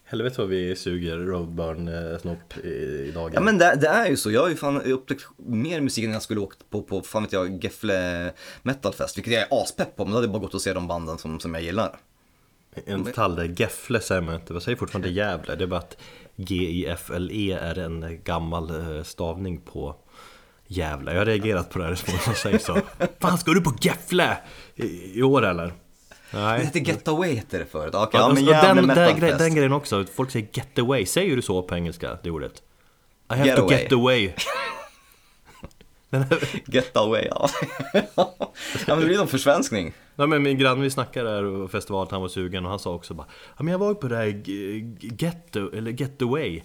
Helvete vad vi suger Roadburn-snopp eh, idag. Ja men det, det, är ju så. Jag har ju fan upptäckt mer musik än jag skulle åkt på, på fan vet jag, Gefle Metalfest. Vilket jag är aspepp på, men då hade jag bara gått och se de banden som, som jag gillar. En detalj där, Gefle säger man inte, vad säger fortfarande Gävle? Det är bara att G-I-F-L-E är en gammal eh, stavning på Gävle. Jag har reagerat på det här, som säger så. Fan, ska du på Gefle i, i år eller? Nej. Det heter Getaway heter det förut. Okay, ja, men den, den, grej, den grejen också, folk säger Getaway. Säger du så på engelska, det ordet? I have get to away. get away. get away, ja. ja men det blir någon försvenskning. Ja, men min granne vi snackade där på festival, han var sugen och han sa också bara Ja men jag var ju på det här get, eller getaway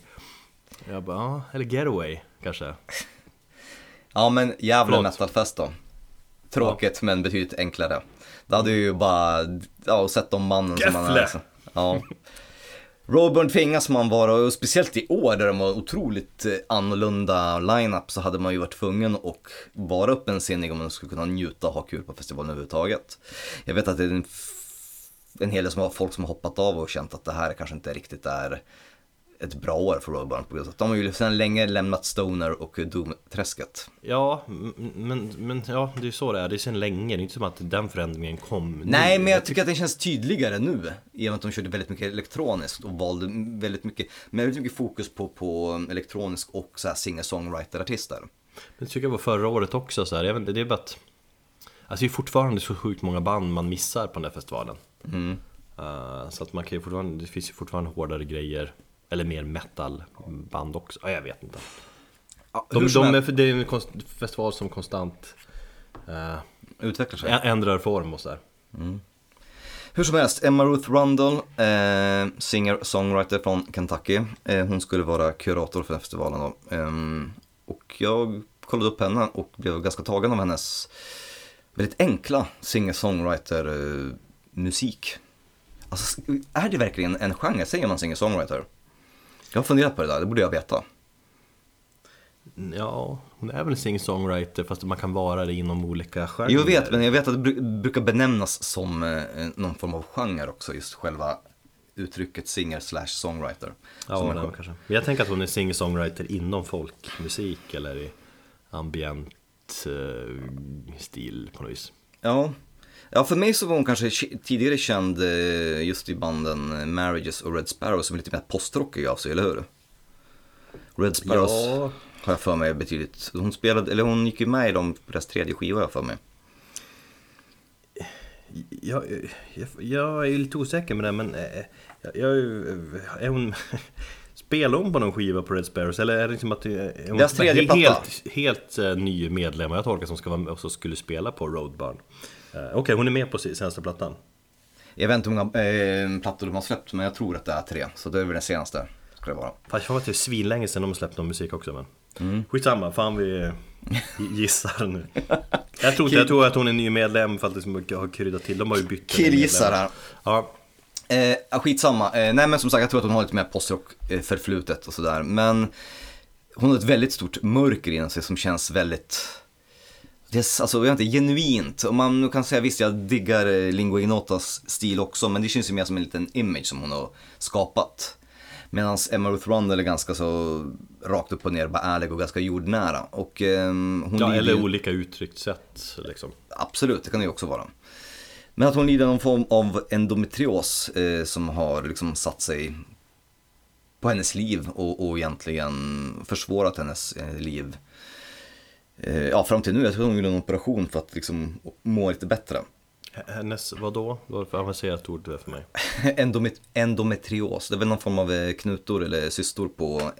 Jag bara, ja, eller getaway kanske Ja men jävla metalfest då Tråkigt ja. men betydligt enklare det hade ju bara, ja, sett de mannen Gefle. som man är. Alltså. Ja. Roburn tvingas man vara, och speciellt i år där de var otroligt eh, annorlunda line-up så hade man ju varit tvungen att vara öppensinnig om man skulle kunna njuta och ha kul på festivalen överhuvudtaget. Jag vet att det är en, en hel del som har folk som har hoppat av och känt att det här kanske inte riktigt är ett bra år för Roadburn på grund av att de har ju sedan länge lämnat Stoner och Doom-träsket. Ja, men, men ja, det är så det är. Det är sedan länge. Det är inte som att den förändringen kom nu. Nej, men jag tycker att det känns tydligare nu. I och med att de körde väldigt mycket elektroniskt och valde väldigt mycket, väldigt mycket fokus på, på elektronisk och så här singer-songwriter-artister. Men det tycker jag var förra året också så här. Jag vet inte, det är bara att Alltså det är fortfarande så sjukt många band man missar på den här festivalen. Mm. Uh, så att man kan ju fortfarande, det finns ju fortfarande hårdare grejer eller mer metalband också, ja, jag vet inte ja, de, de är, Det är en festival som konstant uh, Utvecklar sig Ändrar form och sådär mm. Hur som helst, Emma Ruth Rundle, eh, singer-songwriter från Kentucky. Eh, hon skulle vara kurator för festivalen då. Eh, och jag kollade upp henne och blev ganska tagen av hennes väldigt enkla singer-songwriter eh, musik. Alltså, är det verkligen en genre? Säger man singer-songwriter? Jag har funderat på det där, det borde jag veta. Ja, hon är väl singer-songwriter fast man kan vara det inom olika genrer. Jag vet, men jag vet att det brukar benämnas som eh, någon form av genre också, just själva uttrycket singer slash songwriter. Ja, det kanske. Men jag tänker att hon är singer-songwriter inom folkmusik eller i ambient eh, stil på något vis. Ja. Ja, för mig så var hon kanske tidigare känd eh, just i banden Marriages och Red Sparrow som är lite mer postrockig av sig, eller hur? Red Sparrows ja. har jag för mig betydligt, hon spelade, eller hon gick ju med i dem på deras tredje skiva har jag för mig. Jag, jag, jag är lite osäker med det men eh, jag, jag, är hon Spelar hon på någon skiva på Red Sparrows eller är det liksom att är hon Deras tredje helt, helt, helt ny medlem jag tolkar som ska vara med och skulle spela på Roadburn Okej, okay, hon är med på senaste plattan. Jag vet inte hur många eh, plattor de har släppt men jag tror att det är tre. Så det är väl den senaste Ska det vara. Fast jag det är svinlänge sedan de har släppt någon musik också men mm. Skitsamma, fan vi gissar nu. Jag tror inte, jag tror att hon är ny medlem för att liksom har kryddat till, de har ju bytt Killgissar här. Ja. Eh, skitsamma, eh, nej men som sagt jag tror att hon har lite mer postrock eh, förflutet och sådär. Men hon har ett väldigt stort mörker inom sig som känns väldigt, det är, alltså jag inte, genuint. Och man kan säga visst jag diggar eh, Lingua Ignotas stil också men det känns ju mer som en liten image som hon har skapat. Medan Emma Ruth Rundle är ganska så rakt upp och ner, bara ärlig och ganska jordnära. Och, eh, hon ja, eller ju... olika uttryckssätt liksom. Absolut, det kan det ju också vara. Men att hon lider någon form av endometrios eh, som har liksom satt sig på hennes liv och, och egentligen försvårat hennes eh, liv. Eh, ja, fram till nu. Jag tror hon gjorde en operation för att liksom må lite bättre. Hennes vadå? Vad var det för avancerat ord det är för mig? Endomet endometrios, det är väl någon form av eh, knutor eller cystor på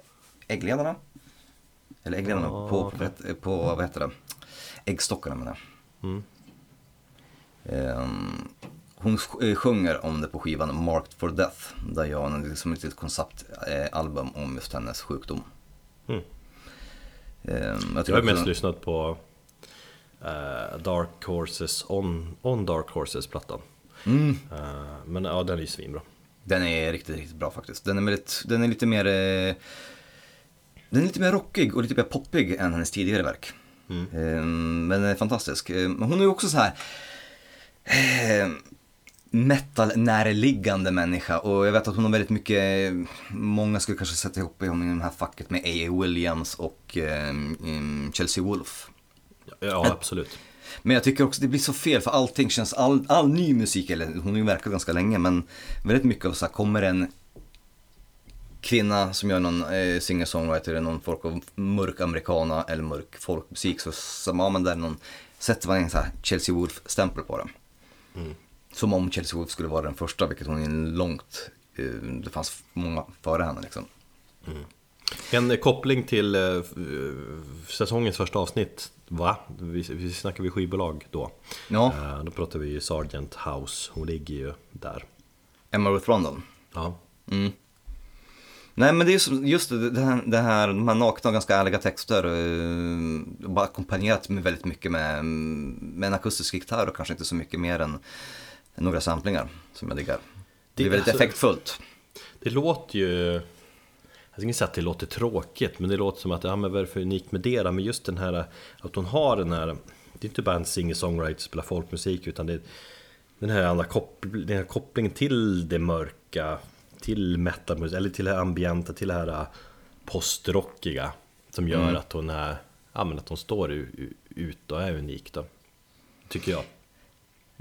äggledarna? Eller äggledarna, Ja, på, okej. på, på, vad heter det? Äggstockarna menar jag. Mm. Ehm, hon sj- eh, sjunger om det på skivan Marked for Death. Där jag har liksom ett litet konceptalbum om just hennes sjukdom. Mm. Ehm, jag, Jag har mest lyssnat på eh, Dark Horses, On, on Dark Horses-plattan. Mm, Eh, men ja, den är ju svinbra. den är riktigt, riktigt bra faktiskt. Den är, väldigt, den är lite mer eh, Den är lite mer rockig och lite mer poppig än hennes tidigare verk. Mm. Ehm, men den är fantastisk. Ehm, Hon är ju också så här metal-närliggande människa och jag vet att hon har väldigt mycket, många skulle kanske sätta ihop honom i det här facket med A.A. Williams och mm, Chelsea Wolf. Ja, absolut. Men jag tycker också det blir så fel för allting känns, all, all ny musik, eller hon har ju verkat ganska länge men väldigt mycket av så här, kommer en kvinna som gör någon eh, singer-songwriter eller någon form av mörk americana eller mörk folkmusik så, så ja, men där är någon, sätter man en så här Chelsea Wolf-stämpel på den. Mm. Som om Chelsea Wolf skulle vara den första, vilket hon är långt, eh, det fanns många före henne liksom. En koppling till eh, f- säsongens första avsnitt, va? Vi, vi snackar vi skivbolag då. Ja, Eh, då pratar vi ju Sargent House, hon ligger ju där. Emma Ruth Rondon. Ja, Mm. Nej men det är just, det, det, här, det här, de här nakna och ganska ärliga texter. Eh, bara ackompanjerat med väldigt mycket med, med en akustisk gitarr och kanske inte så mycket mer än några samplingar som jag diggar. Det är väldigt alltså- effektfullt. det låter ju... Jag ska inte säga att det låter tråkigt, men det låter som att, ja men vad är det för unikt med det då? Men just den här, att hon har den här, det är inte bara en singer-songwriter som spelar folkmusik, utan det är den här, andra koppl- den här kopplingen till det mörka, till metalmusik, eller till det här ambienta, till det här postrockiga, som gör att hon är, ja men att hon står ut och är unik då. Tycker jag.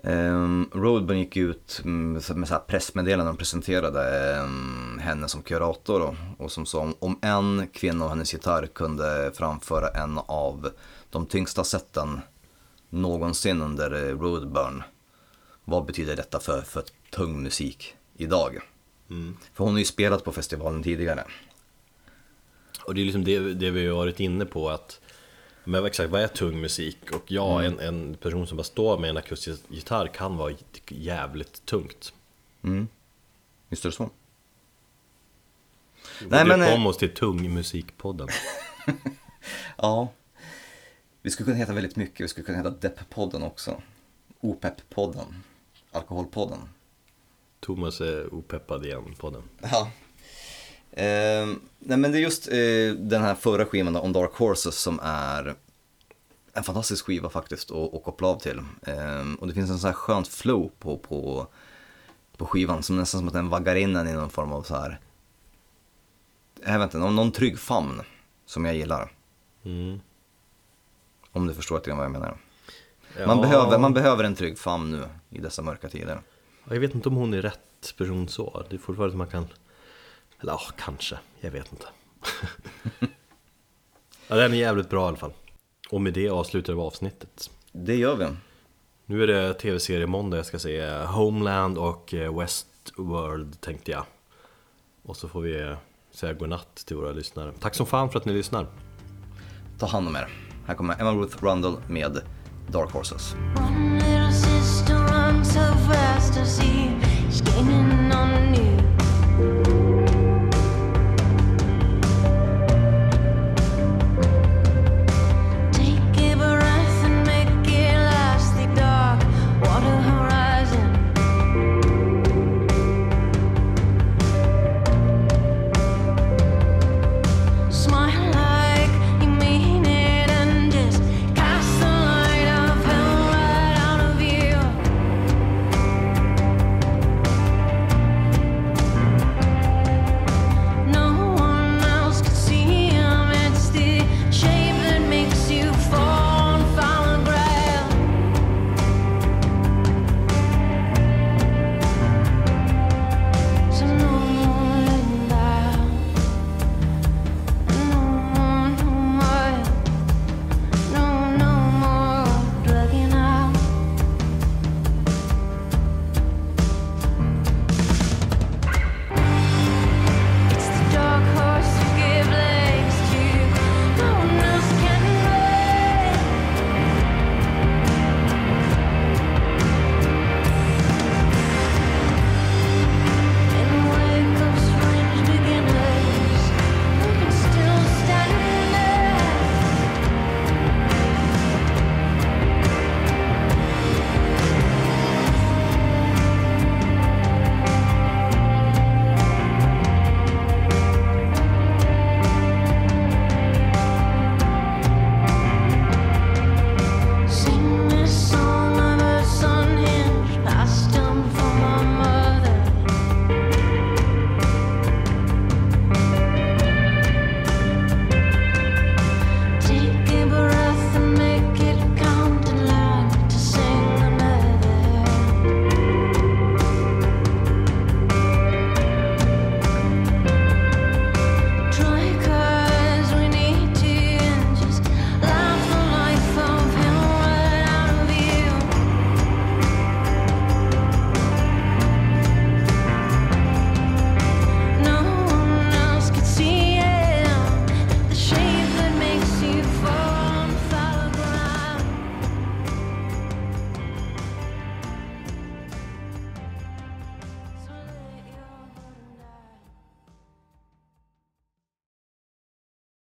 Um, Roadburn gick ut med, så- här pressmeddelanden och presenterade ehm, henne som kurator då, och som sa om, om en kvinna och hennes gitarr kunde framföra en av de tyngsta sätten någonsin under eh, Roadburn. Vad betyder detta för, för tung musik idag? Mm. För hon har ju spelat på festivalen tidigare. Och det är liksom det, det vi har varit inne på att men exakt, vad är tung musik? Och ja, en, en person som bara står med en akustisk gitarr kan vara jävligt tungt. Mm. Visst är det så? Nej, men, men, eh, kom oss till tung musikpodden. Ja. Vi skulle kunna heta väldigt mycket. Vi skulle kunna heta Depp-podden också. OPEP-podden. Alkoholpodden. Thomas är opeppad igen podden. Ja. Eh, nej men det är just eh, den här förra skivan då, On Dark Horses som är en fantastisk skiva faktiskt att, att koppla av till. Eh, och det finns en sån här skönt flow på, på, på skivan som nästan som att den vaggar in en i någon form av så här, jag vet inte, någon, någon trygg famn som jag gillar. Mm. Om du förstår lite vad jag menar. Man, Ja, behöver, man behöver en trygg famn nu i dessa mörka tider. Jag vet inte om hon är rätt person så. Det är fortfarande som man kan... Eller ja, kanske. Jag vet inte. ja, den är jävligt bra i alla fall. Och med det avslutar vi avsnittet. Det gör vi. Nu är det tv-serie måndag jag ska se Homeland och eh, Westworld tänkte jag. Och så får vi säga godnatt till våra lyssnare. Tack som fan för att ni lyssnar. Ta hand om er. Här kommer Emma Ruth Rundle med Dark Horses.